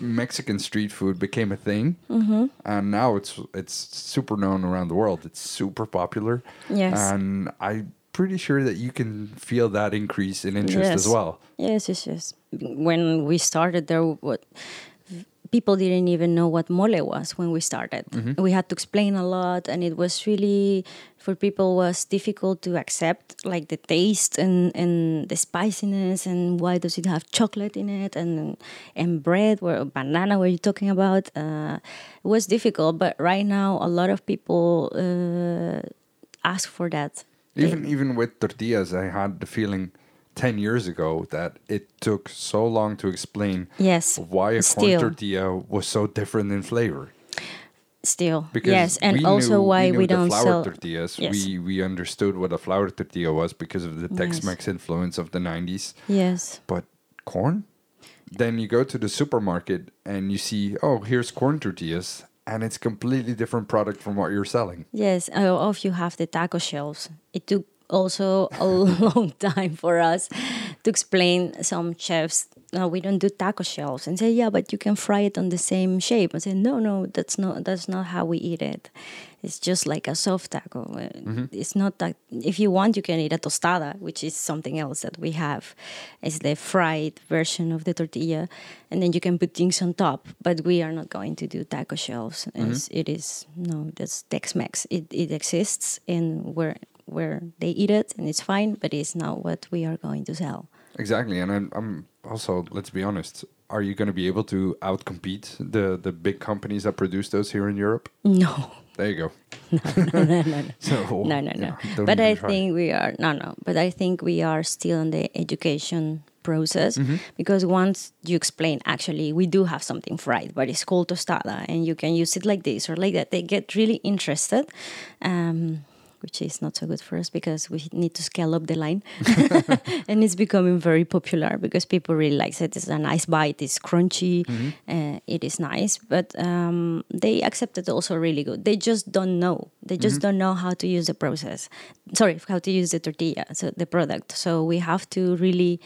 Mexican street food became a thing, Mm-hmm. and now it's it's super known around the world. It's super popular, Yes. and I'm pretty sure that you can feel that increase in interest as well. Yes, yes, yes. When we started, there what people didn't even know what mole was when we started. Mm-hmm. We had to explain a lot, and it was really for people was difficult to accept, like the taste and and the spiciness, and why does it have chocolate in it, and and bread or banana. Were you talking about? Uh, it was difficult, but right now a lot of people uh, ask for that. Even even with tortillas, I had the feeling ten years ago that it took so long to explain Yes, why a corn tortilla was so different in flavor. Still, Because yes, and also knew, why we, we, don't flour sell. tortillas. Yes. We we understood what a flour tortilla was because of the Tex-Mex influence of the '90s. Yes, But corn, then you go to the supermarket and you see, oh, here's corn tortillas, and it's completely different product from what you're selling. yes. Uh, if you have the taco shells, it took also a long time for us to explain some chefs. No, we don't do taco shells, and say, yeah, but you can fry it on the same shape. and say, no, no, that's not that's not how we eat it. It's just like a soft taco. Uh, It's not that. If you want, you can eat a tostada, which is something else that we have. It's the fried version of the tortilla, and then you can put things on top. But we are not going to do taco shells. It's, it is no, that's Tex-Mex. It it exists in where where they eat it, and it's fine. But it's not what we are going to sell. Exactly, and I'm, I'm also let's be honest. Are you going to be able to outcompete the the big companies that produce those here in Europe? No. There you go. no, no, no. So no, no, no. yeah, but I try. think we are no, no. But I think we are still in the education process Mm-hmm. because once you explain, actually, we do have something fried, but it's called tostada, and you can use it like this or like that. They get really interested. Um, which is not so good for us because we need to scale up the line, and it's becoming very popular because people really like it. It's a nice bite. It's crunchy. Mm-hmm. Uh, it is nice, but um, they accept it also really good. They just don't know. They just don't know how to use the process. Sorry, how to use the tortilla, so the product. So we have to really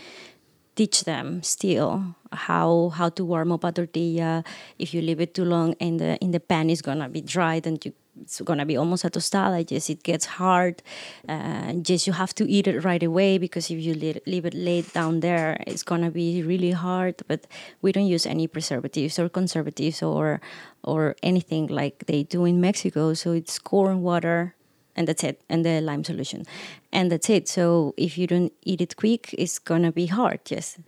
teach them still how how to warm up a tortilla. If you leave it too long in the in the pan, it's gonna be dry, and you, it's gonna be almost a tostada. Yes, it gets hard. Uh, yes, you have to eat it right away because if you leave, it laid down there, it's gonna be really hard. But we don't use any preservatives or conservatives or or anything like they do in Mexico. So it's corn water and that's it and the lime solution and that's it so if you don't eat it quick it's gonna be hard yes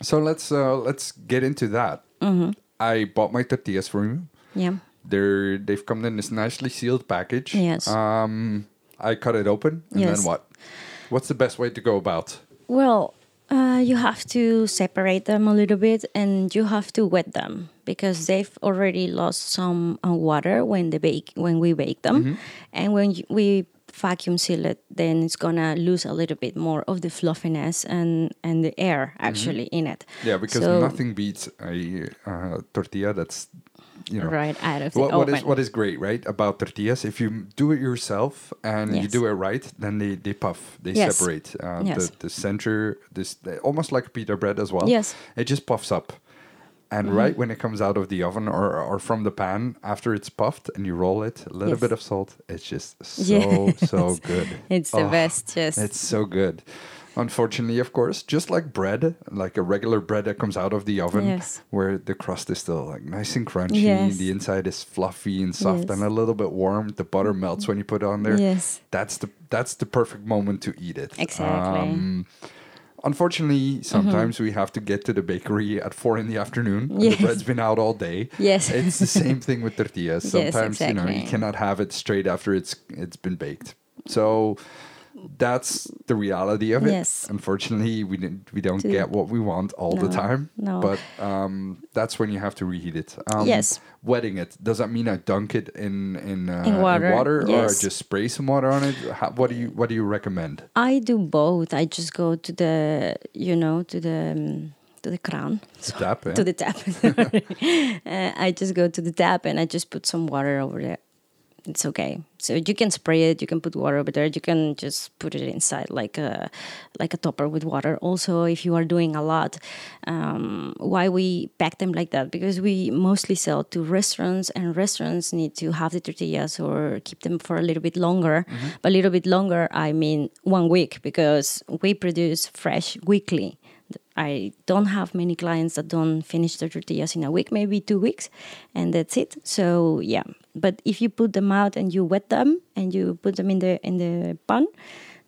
So let's uh, let's get into that. Mm-hmm. I bought my tortillas from you. yeah They're they've come in this nicely sealed package. Yes. Um, I cut it open, and Yes. then what? What's the best way to go about? well uh, you have to separate them a little bit and you have to wet them because they've already lost some uh, water when they bake when we bake them and when you, we vacuum seal it then it's gonna lose a little bit more of the fluffiness and and the air actually in it Yeah, because So- nothing beats a uh, tortilla that's you know right out of the What, what is what is great, right, about tortillas? If you do it yourself and you do it right, then they, they puff, they Yes. separate. Uh, Yes. The the center, this almost like pita bread as well. Yes. Mm-hmm. it just puffs up, and right when it comes out of the oven or or from the pan after it's puffed and you roll it, a little Yes. bit of salt. It's just so Yes. so good. It's the Oh, best, yes. It's so good. Unfortunately, of course, just like bread, like a regular bread that comes out of the oven, Yes. where the crust is still like nice and crunchy, Yes. the inside is fluffy and soft Yes. and a little bit warm. The butter melts when you put it on there. Yes. That's the that's the perfect moment to eat it. Exactly. Um, Unfortunately, sometimes we have to get to the bakery at four in the afternoon. Yes. The bread's been out all day. Yes. It's the same thing with tortillas. Yes, Sometimes you know you cannot have it straight after it's it's been baked. So that's the reality of it. Yes. Unfortunately, we didn't, we don't To- get what we want all the time. no. But um, that's when you have to reheat it. Um, Yes. Wetting it does that mean I dunk it in in, uh, In water, or I yes. just spray some water on it? How, what do you what do you recommend? I do both. I just go to the, you know, to the um, to the crown. Tap, yeah? To the tap. Uh, I just go to the tap and I just put some water over there. It's okay. So you can spray it. You can put water over there. You can just put it inside like a like a topper with water. Also, if you are doing a lot, um, why we pack them like that? Because we mostly sell to restaurants, and restaurants need to have the tortillas or keep them for a little bit longer. But a little bit longer, I mean one week, because we produce fresh weekly. I don't have many clients that don't finish their tortillas in a week, maybe two weeks, and that's it. So yeah, but if you put them out and you wet them and you put them in the in the pan,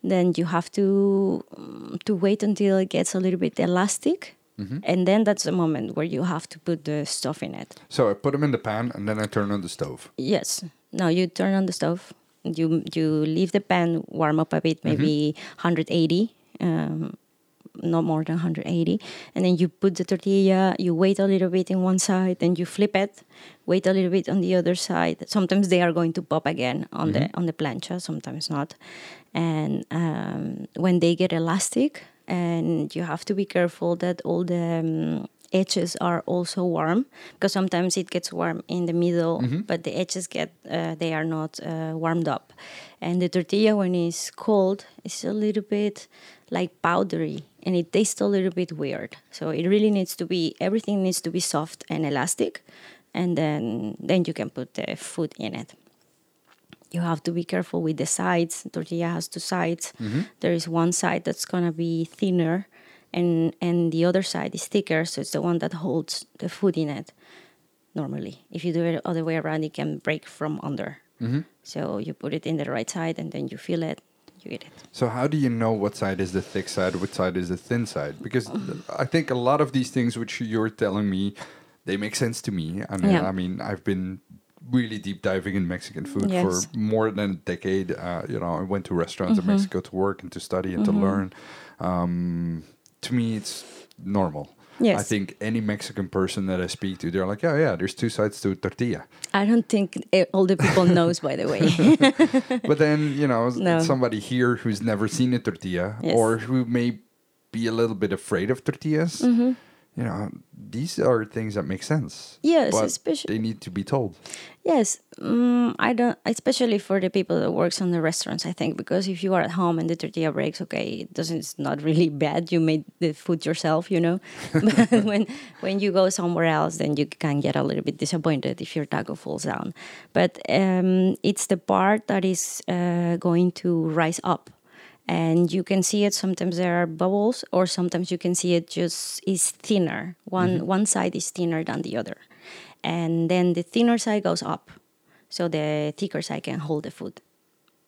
then you have to um, to wait until it gets a little bit elastic, and then that's the moment where you have to put the stuff in it. So I put them in the pan and then I turn on the stove. Yes. Now you turn on the stove. You you leave the pan warm up a bit, maybe 180, um, not more than 180, and then you put the tortilla. You wait a little bit in one side, then you flip it. Wait a little bit on the other side. Sometimes they are going to pop again on the on the plancha. Sometimes not. And um, when they get elastic, and you have to be careful that all the um, edges are also warm because sometimes it gets warm in the middle but the edges get uh, they are not uh, warmed up and the tortilla when it's cold is a little bit like powdery and it tastes a little bit weird so it really needs to be everything needs to be soft and elastic and then then you can put the food in it you have to be careful with the sides. Tortilla has two sides. Mm-hmm. There is one side that's gonna be thinner, and and the other side is thicker. So it's the one that holds the food in it. Normally, if you do it the other way around, it can break from under. Mm-hmm. So you put it in the right side, and then you feel it. You eat it. So how do you know what side is the thick side, what side is the thin side? Because I think a lot of these things which you're telling me, they make sense to me. And Yeah. I mean, I've been really deep diving in Mexican food Yes. for more than a decade. Uh, you know, I went to restaurants Mm-hmm. in Mexico to work and to study and to learn. Um, to me, it's normal. I think any Mexican person that I speak to, they're like, "Yeah, yeah, there's two sides to a tortilla." I don't think eh, all the people knows. By the way, but then you know No. somebody here who's never seen a tortilla Yes. or who may be a little bit afraid of tortillas Mm-hmm. You know these are things that make sense Yes, especially- they need to be told Yes, um, I don't. Especially for the people that works on the restaurants, I think because if you are at home and the tortilla breaks, okay, it doesn't. It's not really bad. You made the food yourself, you know. but when when you go somewhere else, then you can get a little bit disappointed if your taco falls down. But um, it's the part that is uh, going to rise up. And you can see it. Sometimes there are bubbles, or sometimes you can see it just is thinner. One one side is thinner than the other. And then the thinner side goes up so the thicker side can hold the food.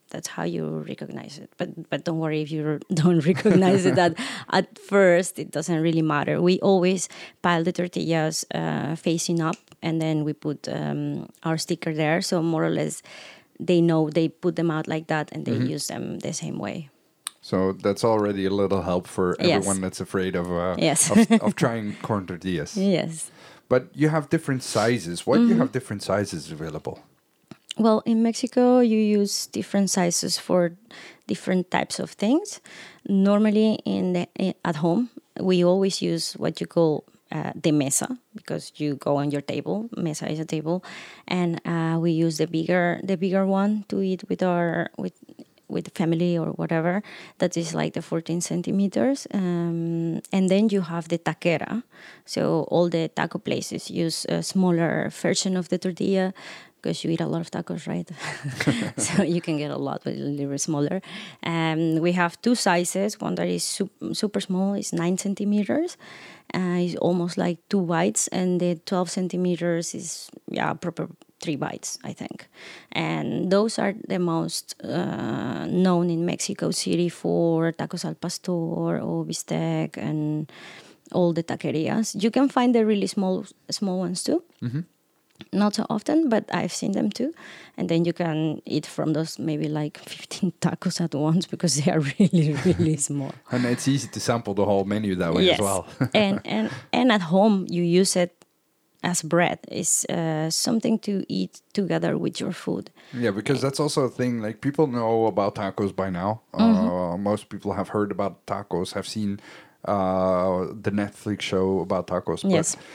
That's how you recognize it. But but don't worry if you don't recognize it at, at first it doesn't really matter. We always pile the tortillas uh, facing up and then we put um, our sticker there. So more or less they know they put them out like that and they use them the same way so that's already a little help for Yes. everyone that's afraid of uh, Yes. of, of trying corn tortillas yes but you have different sizes why Mm-hmm. do you have different sizes available Well, in Mexico, you use different sizes for different types of things. Normally, in the at home, we always use what you call uh, the mesa because you go on your table. Mesa is a table, and uh, we use the bigger the bigger one to eat with our with with family or whatever. That is like the 14 centimeters, um, and then you have the taquera. So all the taco places use a smaller version of the tortilla because you eat a lot of tacos, right? so you can get a lot, but a little bit smaller. Um, we have two sizes. One that is sup- super small, is nine centimeters. Uh, it's almost like two bites, and the 12 centimeters is yeah proper three bites, I think. And those are the most uh, known in Mexico City for tacos al pastor or bistec and all the taquerias. You can find the really small small ones too. Not so often, but I've seen them too. And then you can eat from those maybe like 15 tacos at once because they are really, really small. And it's easy to sample the whole menu that way as well. and, and, and at home, you use it as bread. is uh, something to eat together with your food. Yeah, because that's also a thing. Like people know about tacos by now. Mm-hmm. Uh, most people have heard about tacos, have seen uh, the Netflix show about tacos. Yes. But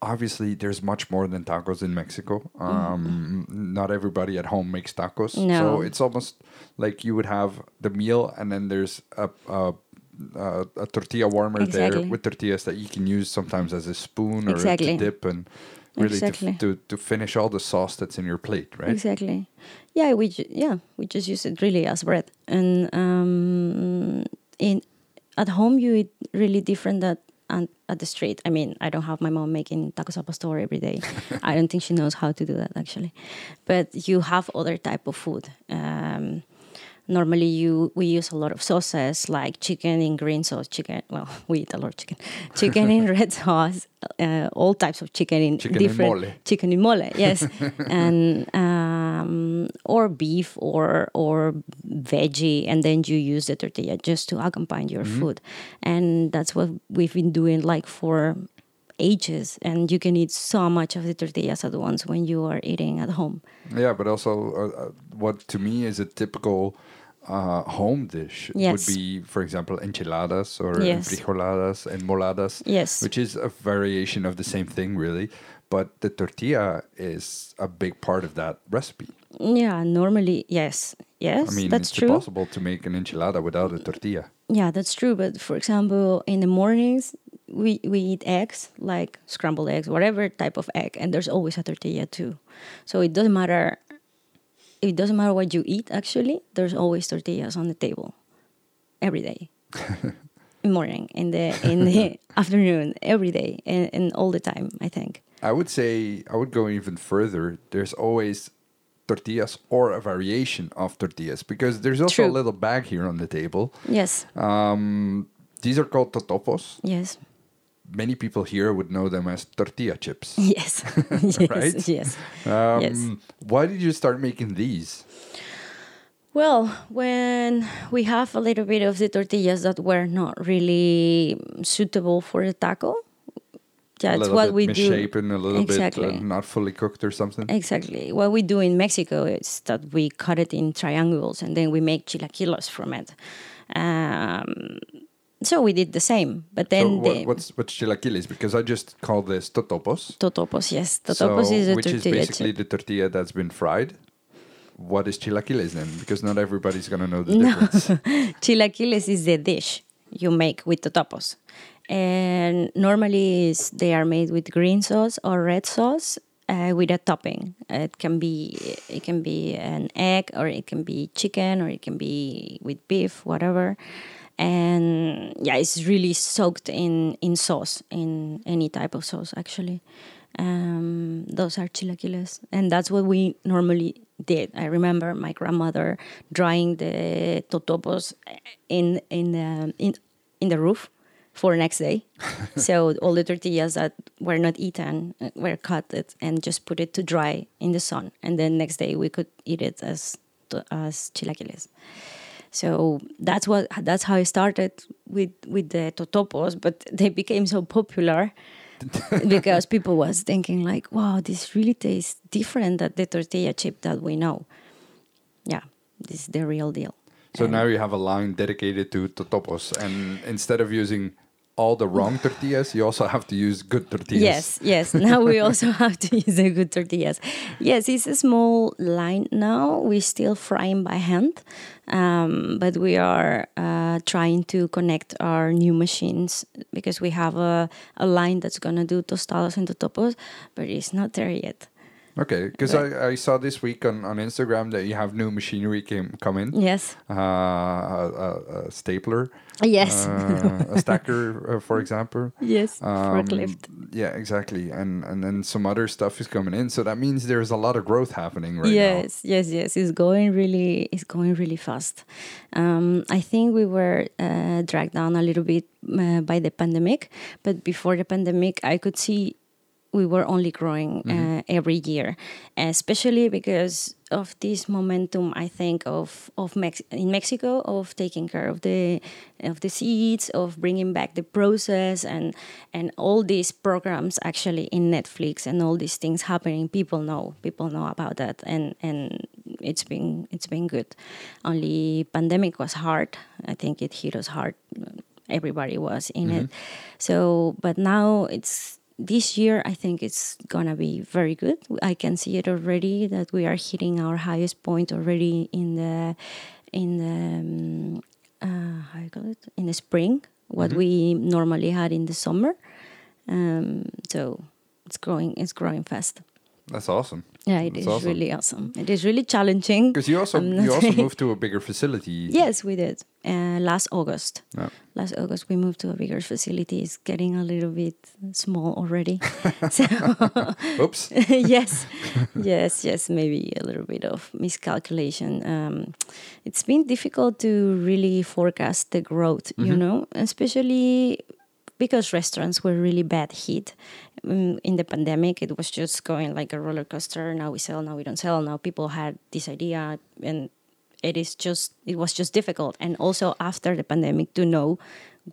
obviously, there's much more than tacos in Mexico. Um, Not everybody at home makes tacos, so Mm-hmm. It's almost like you would have the meal, and then there's a. a a, a tortilla warmer there with tortillas that you can use sometimes as a spoon or Exactly. to dip and really Exactly. to, to, to finish all the sauce that's in your plate, right? Exactly. Yeah, we ju- yeah we just use it really as bread, and um, in at home you eat really different than at, at the street. I mean, I don't have my mom making tacos al pastor every day. I don't think she knows how to do that actually, but you have other type of food. Um, normally you we use a lot of sauces like chicken in green sauce chicken well we eat a lot of chicken. Chicken in red sauce uh, all types of chicken in Chicken in different mole. chicken in mole yes. And um, or beef or or veggie and then you use the tortilla just to accompany your food. And that's what we've been doing like for ages. And you can eat so much of the tortillas at once when you are eating at home. Yeah, but also uh, uh, what to me is a typical uh, home dish Yes. would be, for example, enchiladas or Yes. frijoladas and moladas, Yes. which is a variation of the same thing, really. But the tortilla is a big part of that recipe. yeah normally yes yes I mean, that's it's true impossible to make an enchilada without a tortilla. Yeah, that's true. But for example, in the mornings, we, we eat eggs, like scrambled eggs, whatever type of egg, and there's always a tortilla too. So it doesn't matter. It doesn't matter what you eat. Actually, there's always tortillas on the table, every day, morning, in the in the afternoon, every day, and, and all the time. I think. I would say I would go even further. There's always tortillas or a variation of tortillas because there's also a little bag here on the table. Yes. Um, these are called totopos. Yes. Many people here would know them as tortilla chips. Yes. yes. Right? Yes. Um, Yes. Why did you start making these? Well, when we have a little bit of the tortillas that were not really suitable for the taco, that's what we do. misshapen, a little Exactly. bit uh, not fully cooked or something. Exactly. What we do in Mexico is that we cut it in triangles and then we make chilaquiles from it. Um, so we did the same, but So then what, the what's what's chilaquiles? Because I just call this totopos. totopos, yes, totopos so, is a which is basically the tortilla that's been fried. What is chilaquiles then? Because not everybody's gonna know the No. difference. Chilaquiles is the dish you make with totopos. And normally is they are made with green sauce or red sauce uh, with a topping. It can be it can be an egg or it can be chicken or it can be with beef, whatever. And yeah, it's really soaked in in sauce, in any type of sauce actually. Um, those are chilaquiles, and that's what we normally did. I remember my grandmother drying the totopos in in the in, in the roof for next day. so all the tortillas that were not eaten uh, were cut it and just put it to dry in the sun, and then next day we could eat it as as chilaquiles. So that's what that's how I started with with the totopos, but they became so popular because people was thinking like, wow, this really tastes different than the tortilla chip that we know. Yeah, this is the real deal. so And- now you have a line dedicated to totopos, and instead of using all the wrong tortillas, you also have to use good tortillas. Yes, yes. Now we also have to use the good tortillas. Yes, it's a small line now. We're still frying by hand, um, but we are uh, trying to connect our new machines because we have a, a line that's going to do tostadas and totopos, but it's not there yet. Okay, because I, I saw this week on, on Instagram that you have new machinery came come in. Yes. Uh, a, a, a stapler. Yes. Uh, a stacker, uh, for example. yes. Um, Forklift. Yeah, exactly. And and then some other stuff is coming in. So that means there's a lot of growth happening right yes, yes, yes. It's going really, it's going really fast. Um, I think we were uh, dragged down a little bit uh, by the pandemic, but before the pandemic, I could see we were only growing uh, every year, especially because of this momentum. I think of of Mex- in Mexico of taking care of the of the seeds, of bringing back the process, and and all these programs actually in Netflix and all these things happening. People know people know about that, and and it's been it's been good. Only pandemic was hard. I think it hit us hard. Everybody was in it. So, but now it's this year I think it's gonna be very good. I can see it already that we are hitting our highest point already in the in the um, uh, how you call it in the spring. What we normally had in the summer. Um, so it's growing. It's growing fast. That's awesome. Yeah, it That's is awesome. really awesome. It is really challenging. Because you also you also moved to a bigger facility. Yes, we did. Uh, last August. Yeah. Last August, we moved to a bigger facility. It's getting a little bit small already. so, Oops. yes, yes, yes. Maybe a little bit of miscalculation. Um, it's been difficult to really forecast the growth, you know, especially because restaurants were really bad hit um, in the pandemic. It was just going like a roller coaster. Now we sell, now we don't sell. Now people had this idea, and it is just it was just difficult. And also after the pandemic, to know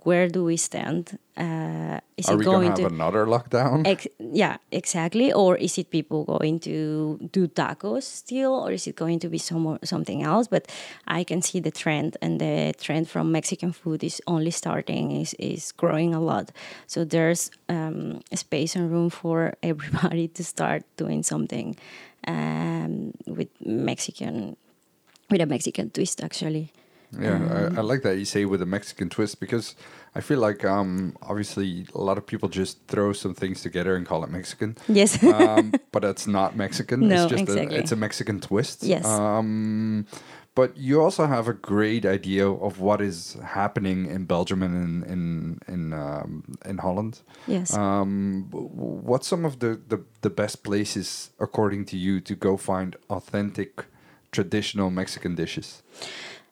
where do we stand? Uh, is Are it we going to have another lockdown? Ex- yeah, exactly. Or is it people going to do tacos still, or is it going to be some something else? But I can see the trend, and the trend from Mexican food is only starting, is is growing a lot. So there's um, space and room for everybody to start doing something um, with Mexican, with a Mexican twist, actually. Yeah, Um, I, I like that you say with a Mexican twist because I feel like um, obviously a lot of people just throw some things together and call it Mexican. Yes. um, but it's not Mexican. No, it's just exactly. a, it's a Mexican twist. Yes. Um, but you also have a great idea of what is happening in Belgium and in in in, um, in Holland. yes. Um, what's some of the, the, the best places, according to you, to go find authentic, traditional Mexican dishes?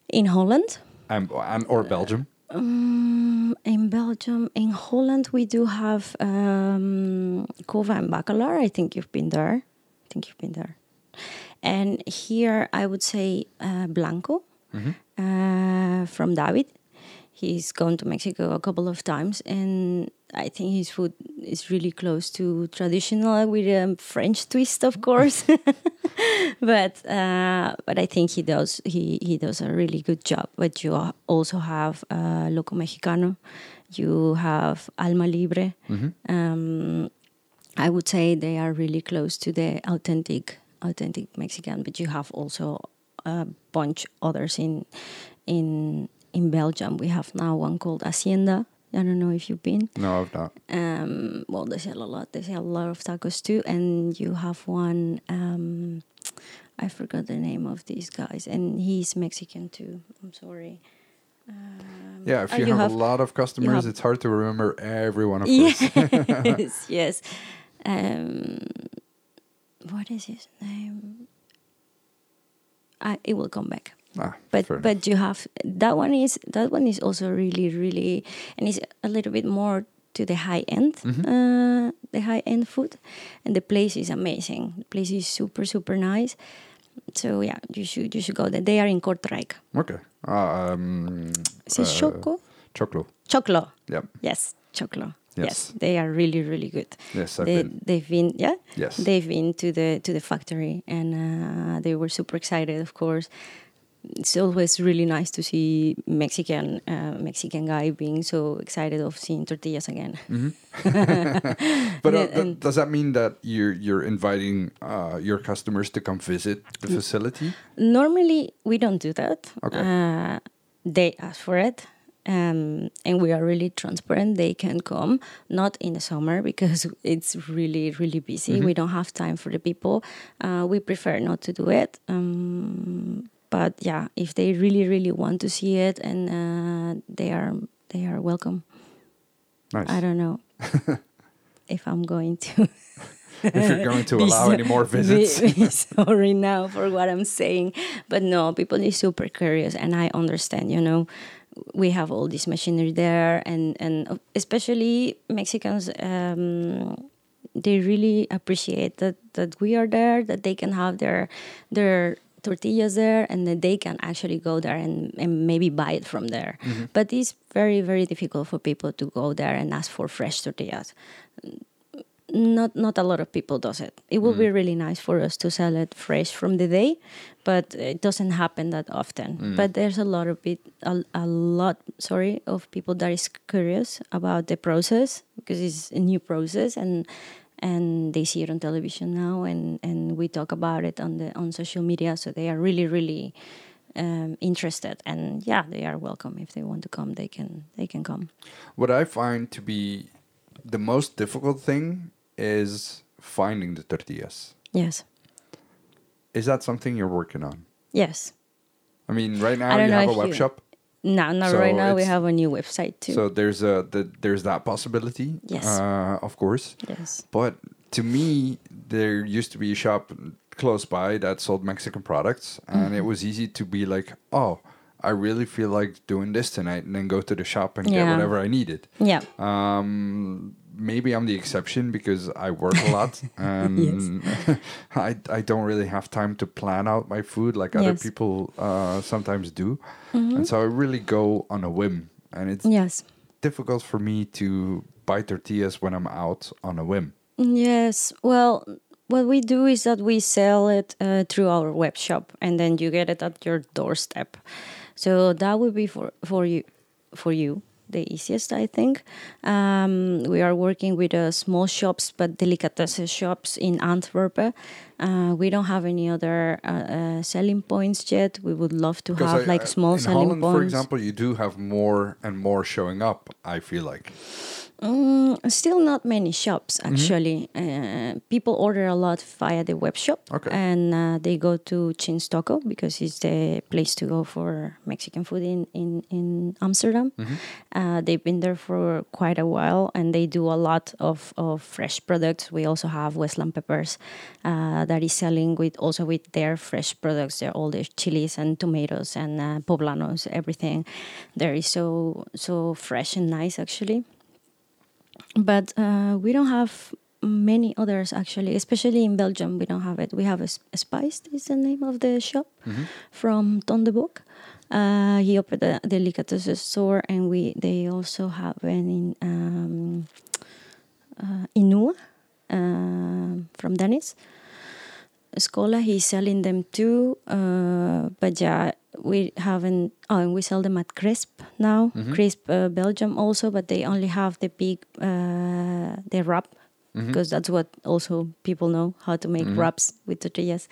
In Holland. And, and or Belgium? Um, in Belgium, in Holland, we do have um, Kova and Bacalar. I think you've been there. I think you've been there. And here, I would say uh, Blanco uh, from David. He's gone to Mexico a couple of times, and I think his food is really close to traditional with a French twist, of course. but uh, but I think he does he, he does a really good job. But you also have uh, Loco Mexicano, you have Alma Libre. Um, I would say they are really close to the authentic authentic Mexican. But you have also a bunch others in in in Belgium. We have now one called Hacienda. I don't know if you've been. No, I've not. Um, well, they sell a lot. They sell a lot of tacos too. And you have one. Um, I forgot the name of these guys, and he's Mexican too. I'm sorry. Yeah, if Oh, you, you have, have- a lot of customers, it's hard to remember every one, of course. Yes, yes. Um, what is his name? I, it will come back. Ah, but but you have that one is that one is also really really and it's a little bit more to the high end Mm-hmm. uh, the high end food and the place is amazing the place is super super nice so yeah you should you should go there they are in Kortrijk Okay. Uh, um, is it uh, Choco Choclo. Choclo Yep. yes Choclo Yes. yes. they are really really good Yes, I've they, been. they've been yeah Yes. they've been to the to the factory and uh, they were super excited of course it's always really nice to see Mexican uh, Mexican guy being so excited of seeing tortillas again. But uh, th- does that mean that you're you're inviting uh, your customers to come visit the facility? Normally we don't do that. Okay. Uh, they ask for it. Um, and we are really transparent. They can come, not in the summer because it's really, really busy. We don't have time for the people. Uh, we prefer not to do it. Um, but yeah, if they really, really want to see it, and uh, they are, they are welcome. Nice. I don't know if I'm going to. if you're going to allow any more visits. be sorry now for what I'm saying, but no, people is super curious, and I understand. You know, we have all this machinery there, and and especially Mexicans. Um, they really appreciate that that we are there, that they can have their their tortillas there, and they can actually go there and, and maybe buy it from there. Mm-hmm. But it's very very difficult for people to go there and ask for fresh tortillas not not a lot of people does it. It would be mm-hmm. really nice for us to sell it fresh from the day, but it doesn't happen that often. Mm. But there's a lot of it, a, a lot, sorry, of people that is curious about the process because it's a new process and and they see it on television now and and we talk about it on the on social media, so they are really really um, interested and yeah, they are welcome if they want to come. They can they can come. What I find to be the most difficult thing is finding the tortillas. Yes, Is that something you're working on? yes. I mean, right now you have a web you- shop, No, not So right now. We have a new website too. so there's a the, there's that possibility. Yes. uh, of course. yes. But to me, there used to be a shop close by that sold Mexican products, and Mm-hmm. it was easy to be like, oh, I really feel like doing this tonight, and then go to the shop and get whatever I needed. Yeah. Um, maybe I'm the exception because I work a lot and I, I don't really have time to plan out my food like other people uh, sometimes do. And so I really go on a whim. And it's Yes. difficult for me to buy tortillas when I'm out on a whim. Yes. Well, what we do is that we sell it uh, through our web shop, and then you get it at your doorstep. So that would be for for you, for you, the easiest, I think. Um, we are working with uh, small shops, but delicatessen shops in Antwerp. Uh, we don't have any other uh, uh, selling points yet. We would love to have I- like I- small in selling Holland, points. for example, you do have more and more showing up, I feel like. Mm, still not many shops Mm-hmm. actually. Uh, people order a lot via the web shop, Okay. and uh, they go to Tjin's Toko because it's the place to go for Mexican food in in in Amsterdam. Mm-hmm. Uh, they've been there for quite a while, and they do a lot of, of fresh products. We also have Westland Peppers uh, that is selling with also with their fresh products. They're all their chilies and tomatoes and uh, poblanos, everything. There is so so fresh and nice actually but uh, we don't have many others actually. Especially in belgium we don't have it. We have a, spiced is the name of the shop from ton de Boek. uh, he opened a delicatessen store and we they also have one in um, uh, Inua um from Dennis Scola he's selling them too uh, but yeah we haven't oh and we sell them at crisp now. Crisp uh, belgium also but they only have the big uh, the wrap because that's what also people know how to make wraps with tortillas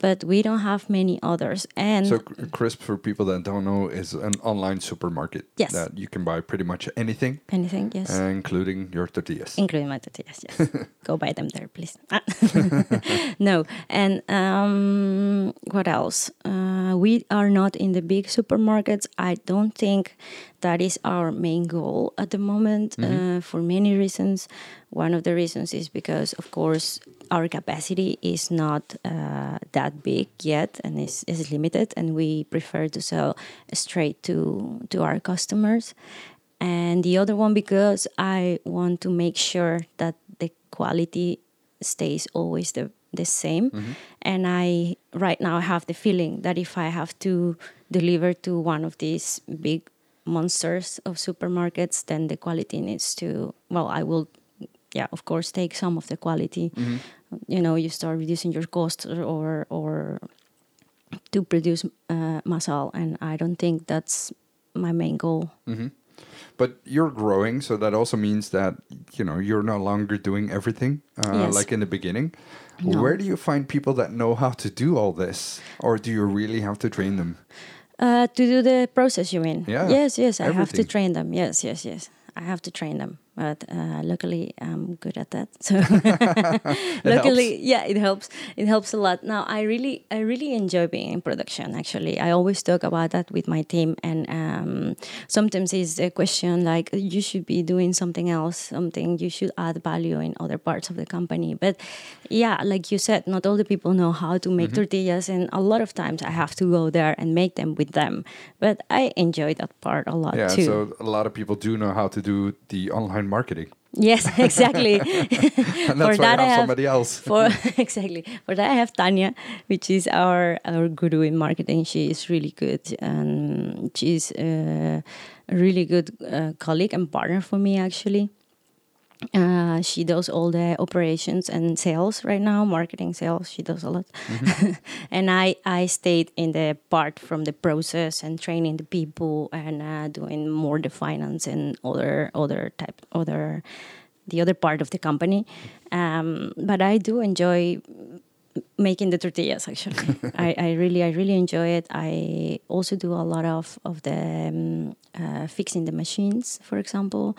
but we don't have many others and So Crisp, for people that don't know, is an online supermarket Yes. that you can buy pretty much anything, anything yes including your tortillas. including my tortillas. Yes, go buy them there, please. Ah. no, and um, what else? Uh, we are not in the big supermarkets. I don't think that is our main goal at the moment uh, for many reasons. One of the reasons is because, of course, our capacity is not uh, that big yet and is, is limited, and we prefer to sell straight to to our customers and the other one because I want to make sure that the quality stays always the the same. And I right now have the feeling that if I have to deliver to one of these big monsters of supermarkets, then the quality needs to well, I will yeah, of course take some of the quality. You know, you start reducing your costs or or to produce uh, masal and I don't think that's my main goal. But you're growing, so that also means that you know you're no longer doing everything uh, Yes. like in the beginning. No. Where do you find people that know how to do all this, or do you really have to train them? Uh, to do the process, you mean? Yeah, Yes, yes. I have to train them. Yes, yes, yes. I have to train them, but uh, luckily I'm good at that. So luckily, yeah, it helps. It helps a lot. Now I really, I really enjoy being in production. Actually, I always talk about that with my team, and um, sometimes it's a question like you should be doing something else, something you should add value in other parts of the company. But yeah, like you said, not all the people know how to Mm-hmm. make tortillas, and a lot of times I have to go there and make them with them. But I enjoy that part a lot Yeah, too. so a lot of people do know how to do the online marketing. Yes, exactly. And that's why that I have have- somebody else. For exactly for that, I have Tanya, which is our our guru in marketing. She is really good, and she's uh, a really good uh, colleague and partner for me actually. Uh, she does all the operations and sales right now, marketing sales. She does a lot, and I I stayed in the part from the process and training the people and uh, doing more the finance and other other type other the other part of the company. Um, but I do enjoy making the tortillas actually. I, I really i really enjoy it. I also do a lot of of the um, uh, fixing the machines for example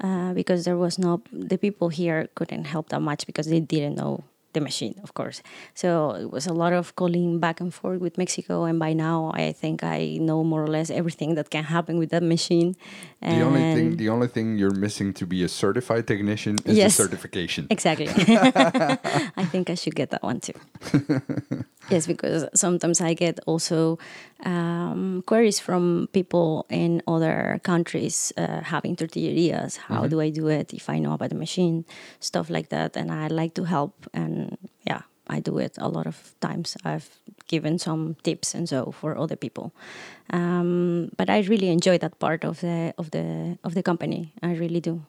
uh, because there was no the people here couldn't help that much because they didn't know the machine of course so it was a lot of calling back and forth with mexico and by now i think i know more or less everything that can happen with that machine The only thing, the only thing you're missing to be a certified technician is Yes. the certification. Exactly. I think I should get that one too. yes, because sometimes I get also um, queries from people in other countries uh, having tortillerias. How do I do it if I know about the machine? Stuff like that. And I like to help. And yeah, I do it a lot of times. I've given some tips and so for other people. Um, but I really enjoy that part of the of the of the company. I really do.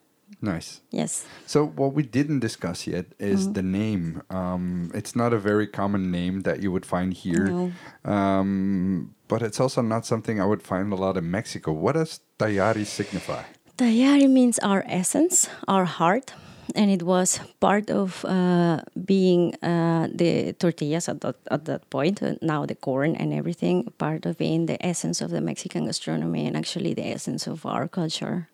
Nice. Yes. So what we didn't discuss yet is Mm-hmm. the name. Um, it's not a very common name that you would find here, No. um, but it's also not something I would find a lot in Mexico. What does Taiyari signify? Taiyari means our essence, our heart, and it was part of uh, being uh, the tortillas at that, at that point, uh, now the corn and everything, part of being the essence of the Mexican gastronomy and actually the essence of our culture.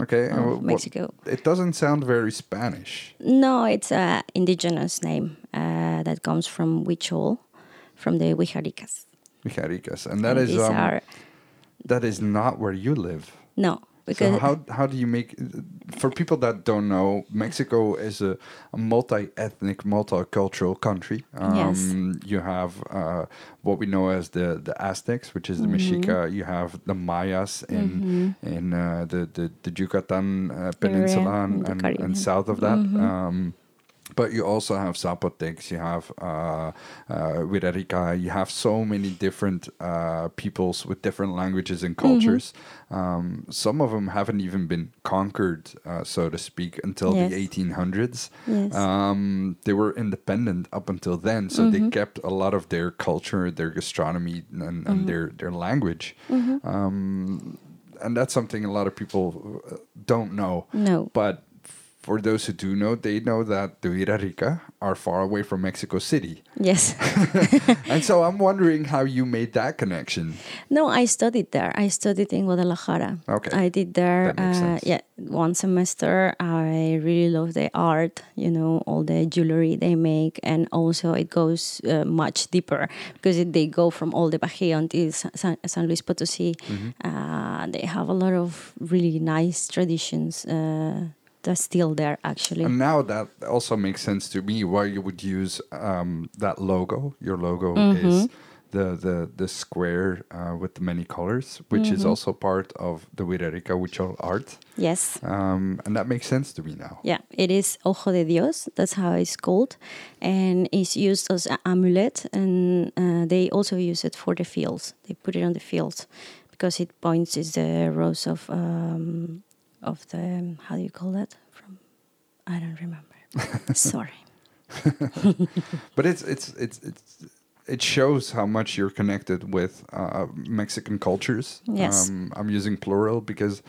Okay, Of what- Mexico. it doesn't sound very Spanish. No, it's a indigenous name uh, that comes from Huichol, from the Huijaricas. Mijaricas, and that And is um, are, that is not where you live. no, because So how how do you make for people that don't know Mexico is a, a multi-ethnic, multicultural country. Um, Yes. You have uh, what we know as the the Aztecs, which is the Mm-hmm. Mexica. You have the Mayas in in uh, the, the the Yucatan uh, Peninsula and, and, and south of that. Mm-hmm. Um, but you also have Zapotecs, you have uh, uh, you have so many different uh, peoples with different languages and cultures. Um, some of them haven't even been conquered, uh, so to speak, until Yes. the 1800s. Yes. Um, they were independent up until then, so they kept a lot of their culture, their gastronomy, and, and their, their language. Um, and that's something a lot of people uh, don't know. no. But for those who do know, they know that the Wirarica are far away from Mexico City. Yes. and so I'm wondering how you made that connection. No, I studied there. I studied in Guadalajara. Okay. I did there, uh, yeah, one semester. I really love the art, you know, all the jewelry they make, and also it goes uh, much deeper because it, they go from all the Bajío until San, San Luis Potosí. Mm-hmm. Uh, they have a lot of really nice traditions. That's still there, actually. And now that also makes sense to me why you would use um, that logo. Your logo Mm-hmm. is the the the square uh, with the many colors, which Mm-hmm. is also part of the Wirarica Huichol art. yes. Um, and that makes sense to me now. Yeah, it is Ojo de Dios. That's how it's called, and it's used as an amulet. And uh, they also use it for the fields. They put it on the fields because it points is the rose of um, of the how do you call that? From I don't remember. Sorry. But it's it's it's it's it shows how much you're connected with uh, Mexican cultures. Yes. Um, I'm using plural because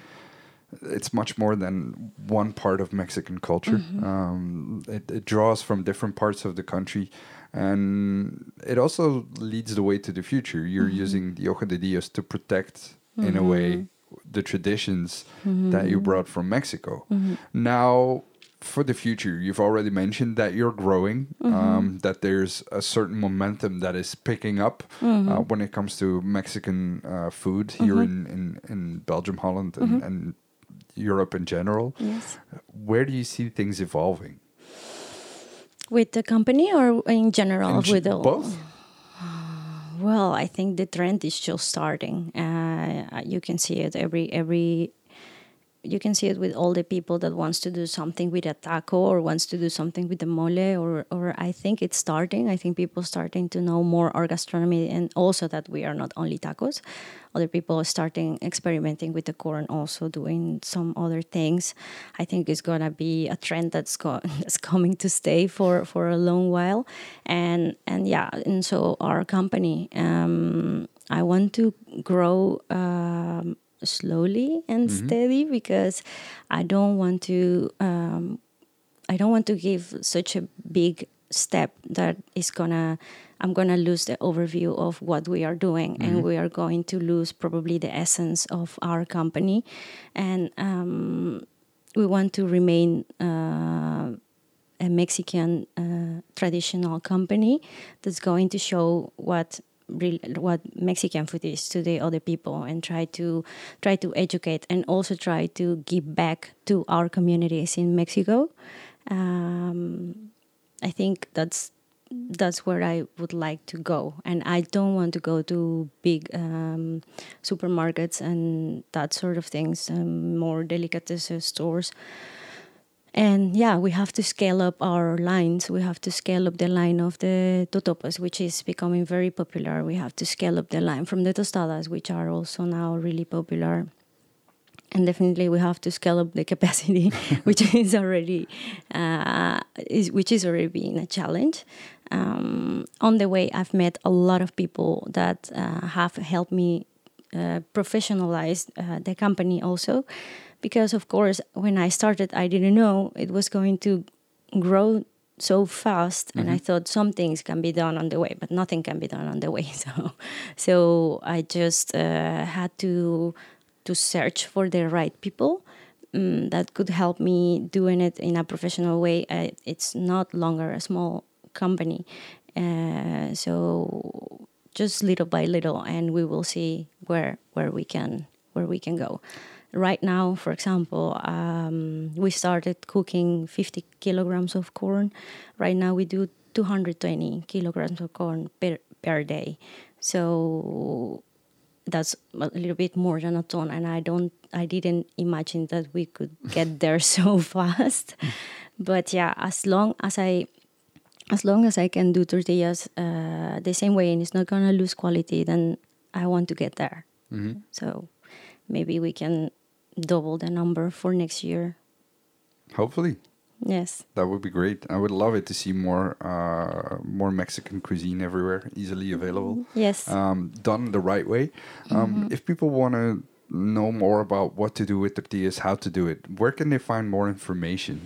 it's much more than one part of Mexican culture. Mm-hmm. Um, it, it draws from different parts of the country, and it also leads the way to the future. You're Mm-hmm. using the Ojo de Dios to protect, in a way, the traditions that you brought from Mexico. Now, for the future, you've already mentioned that you're growing, um, that there's a certain momentum that is picking up uh, when it comes to Mexican uh, food here in, in, in Belgium, Holland, and, and Europe in general. Yes. Where do you see things evolving? With the company or in general? In with all? both? Well, I think the trend is just starting. Uh, you can see it every every. You can see it with all the people that wants to do something with a taco or wants to do something with the mole or or I think it's starting. I think people starting to know more our gastronomy and also that we are not only tacos. Other people are starting experimenting with the corn, also doing some other things. I think it's gonna be a trend that's go- that's coming to stay for for a long while, and and yeah, and so our company, um, I want to grow. Um, slowly and steady because I don't want to um, I don't want to give such a big step that is gonna I'm gonna lose the overview of what we are doing and we are going to lose probably the essence of our company. And um, we want to remain uh, a Mexican uh, traditional company that's going to show what what Mexican food is to the other people and try to try to educate and also try to give back to our communities in Mexico. Um, I think that's that's where I would like to go, and I don't want to go to big um, supermarkets and that sort of things, um, more delicatessen stores. And yeah, we have to scale up our lines. We have to scale up the line of the totopos, which is becoming very popular. We have to scale up the line from the tostadas, which are also now really popular. And definitely, we have to scale up the capacity, which is already, uh, is which is already being a challenge. Um, on the way, I've met a lot of people that uh, have helped me uh, professionalize uh, the company also because of course when i started i didn't know it was going to grow so fast and i thought some things can be done on the way but nothing can be done on the way. So so i just uh, had to to search for the right people um, that could help me doing it in a professional way. It's not longer a small company. Uh, so just little by little and we will see where where we can where we can go right now for example um, we started cooking 50 kilograms of corn. Right now we do 220 kilograms of corn per, per day. So that's a little bit more than a ton and i don't i didn't imagine that we could get there so fast. But yeah as long as i as long as I can do tortillas uh, the same way and it's not gonna lose quality, then I want to get there. So maybe we can double the number for next year. Hopefully. Yes. That would be great. I would love it to see more uh, more Mexican cuisine everywhere, easily available, Yes. um, done the right way. Um, If people want to know more about what to do with tortillas, how to do it, where can they find more information?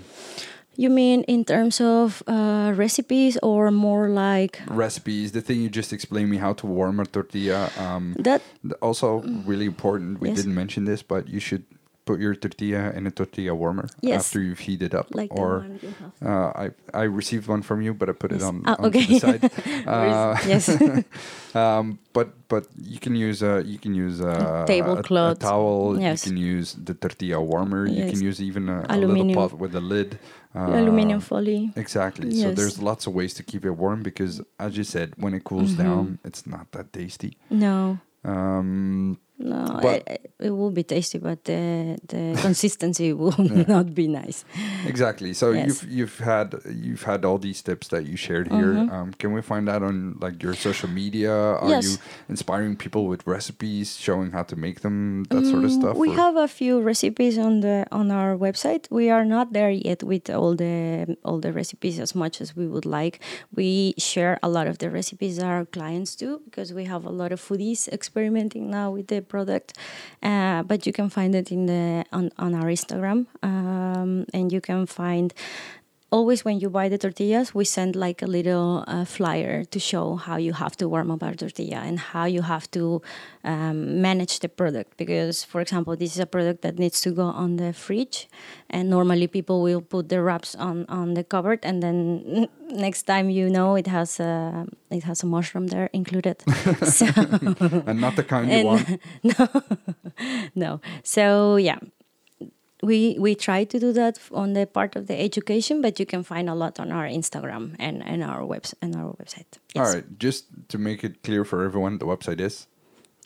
you mean in terms of uh, recipes or more like Recipes, the thing you just explained me how to warm a tortilla. Um, that? also, really important. We Yes. didn't mention this, but you should put your tortilla in a tortilla warmer Yes. after you've heated up. Like or one you have. uh, I I received one from you, but I put it on, Ah, okay. the side. Uh, yes. um, but but you can use a you can use a, a- a, tablecloth. towel. Yes. You can use the tortilla warmer. Yes. You can use even a, a little pot with a lid. Uh, Aluminium foil. Exactly. Yes. So there's lots of ways to keep it warm because, as you said, when it cools Mm-hmm. down, it's not that tasty. No. Um, No, But- it, it will be tasty, but the the consistency will not be nice. exactly. So Yes. you've you've had you've had all these tips that you shared here. Mhm. Um, can we find that on like your social media? Are Yes. you inspiring people with recipes, showing how to make them, that sort of Mm, stuff? We or- have a few recipes on the on our website. We are not there yet with all the all the recipes as much as we would like. We share a lot of the recipes our clients do because we have a lot of foodies experimenting now with the product. Uh, but you can find it in the on, on our Instagram, um, and you can find always when you buy the tortillas, we send like a little uh, flyer to show how you have to warm up our tortilla and how you have to um, manage the product. Because, for example, this is a product that needs to go on the fridge, and normally people will put the wraps on on the cupboard, and then next time you know it has a it has a mushroom there included. so, and not the kind you want. no, no. So yeah we we try to do that on the part of the education, but you can find a lot on our Instagram and, and our webs and our website. Yes. All right, just to make it clear for everyone, the website is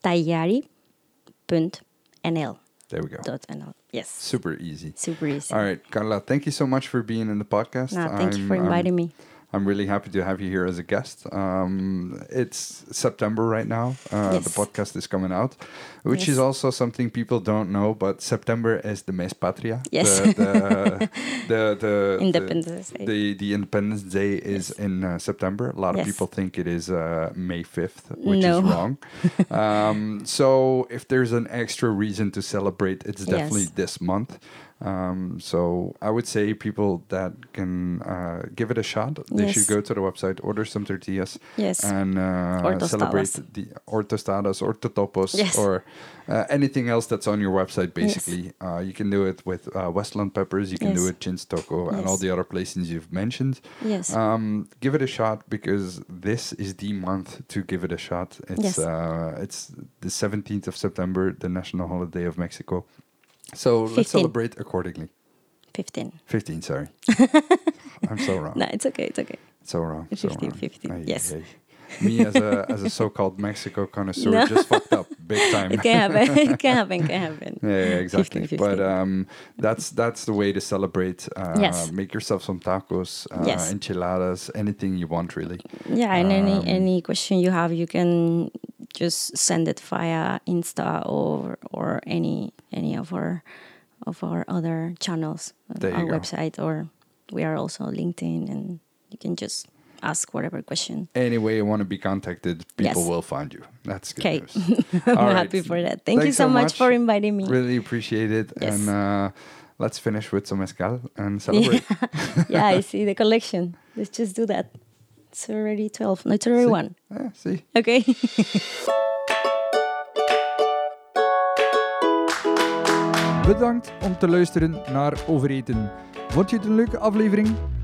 taiyari.nl. There we go. Dot .nl. Yes. Super easy. Super easy. All right, Karla, thank you so much for being in the podcast. No, thank I'm, you for inviting me. I'm really happy to have you here as a guest. Um, it's September right now. Uh, yes. The podcast is coming out, which yes. is also something people don't know. But September is the Mes Patrio. Yes. The, the, the, the Independence Day. The, the Independence Day is yes. in uh, September. A lot of people think it is uh, May 5th, which no. is wrong. um, so if there's an extra reason to celebrate, it's definitely this month. Um, so I would say people that can uh, give it a shot, they yes. should go to the website, order some tortillas, yes. and uh, celebrate the ortostadas or totopos yes. or uh, anything else that's on your website. Basically, yes. Uh, you can do it with uh, Westland peppers, you can yes. do it Tjin's Toko, and all the other places you've mentioned. Yes. Um, give it a shot because this is the month to give it a shot. It's uh, it's the 17th of September, the national holiday of Mexico. So 15. let's celebrate accordingly. 15. 15, sorry. I'm so wrong. No, it's okay, it's okay. So wrong. 15, so wrong. 15. Aye, yes. Aye. Me as a as a so-called Mexico connoisseur no. just fucked up big time. it can happen. it can happen. Can happen. Yeah, yeah exactly. 15, 15. But um, that's that's the way to celebrate. Uh, yes. Make yourself some tacos, uh, yes. enchiladas, anything you want, really. Yeah, and um, any any question you have, you can just send it via Insta or or any any of our of our other channels, our website, or we are also LinkedIn, and you can just ask whatever question. Any way you want to be contacted, people yes. will find you. That's good okay. I'm right. happy for that. Thank Thanks you so, much, much for inviting me. Really appreciate it. Yes. And uh, let's finish with some mezcal and celebrate. Yeah. yeah, I see the collection. Let's just do that. It's already 12. No, it's already see? 1. Yeah, see. Okay. Bedankt om te luisteren naar Over Eten. Vond je het een leuke aflevering?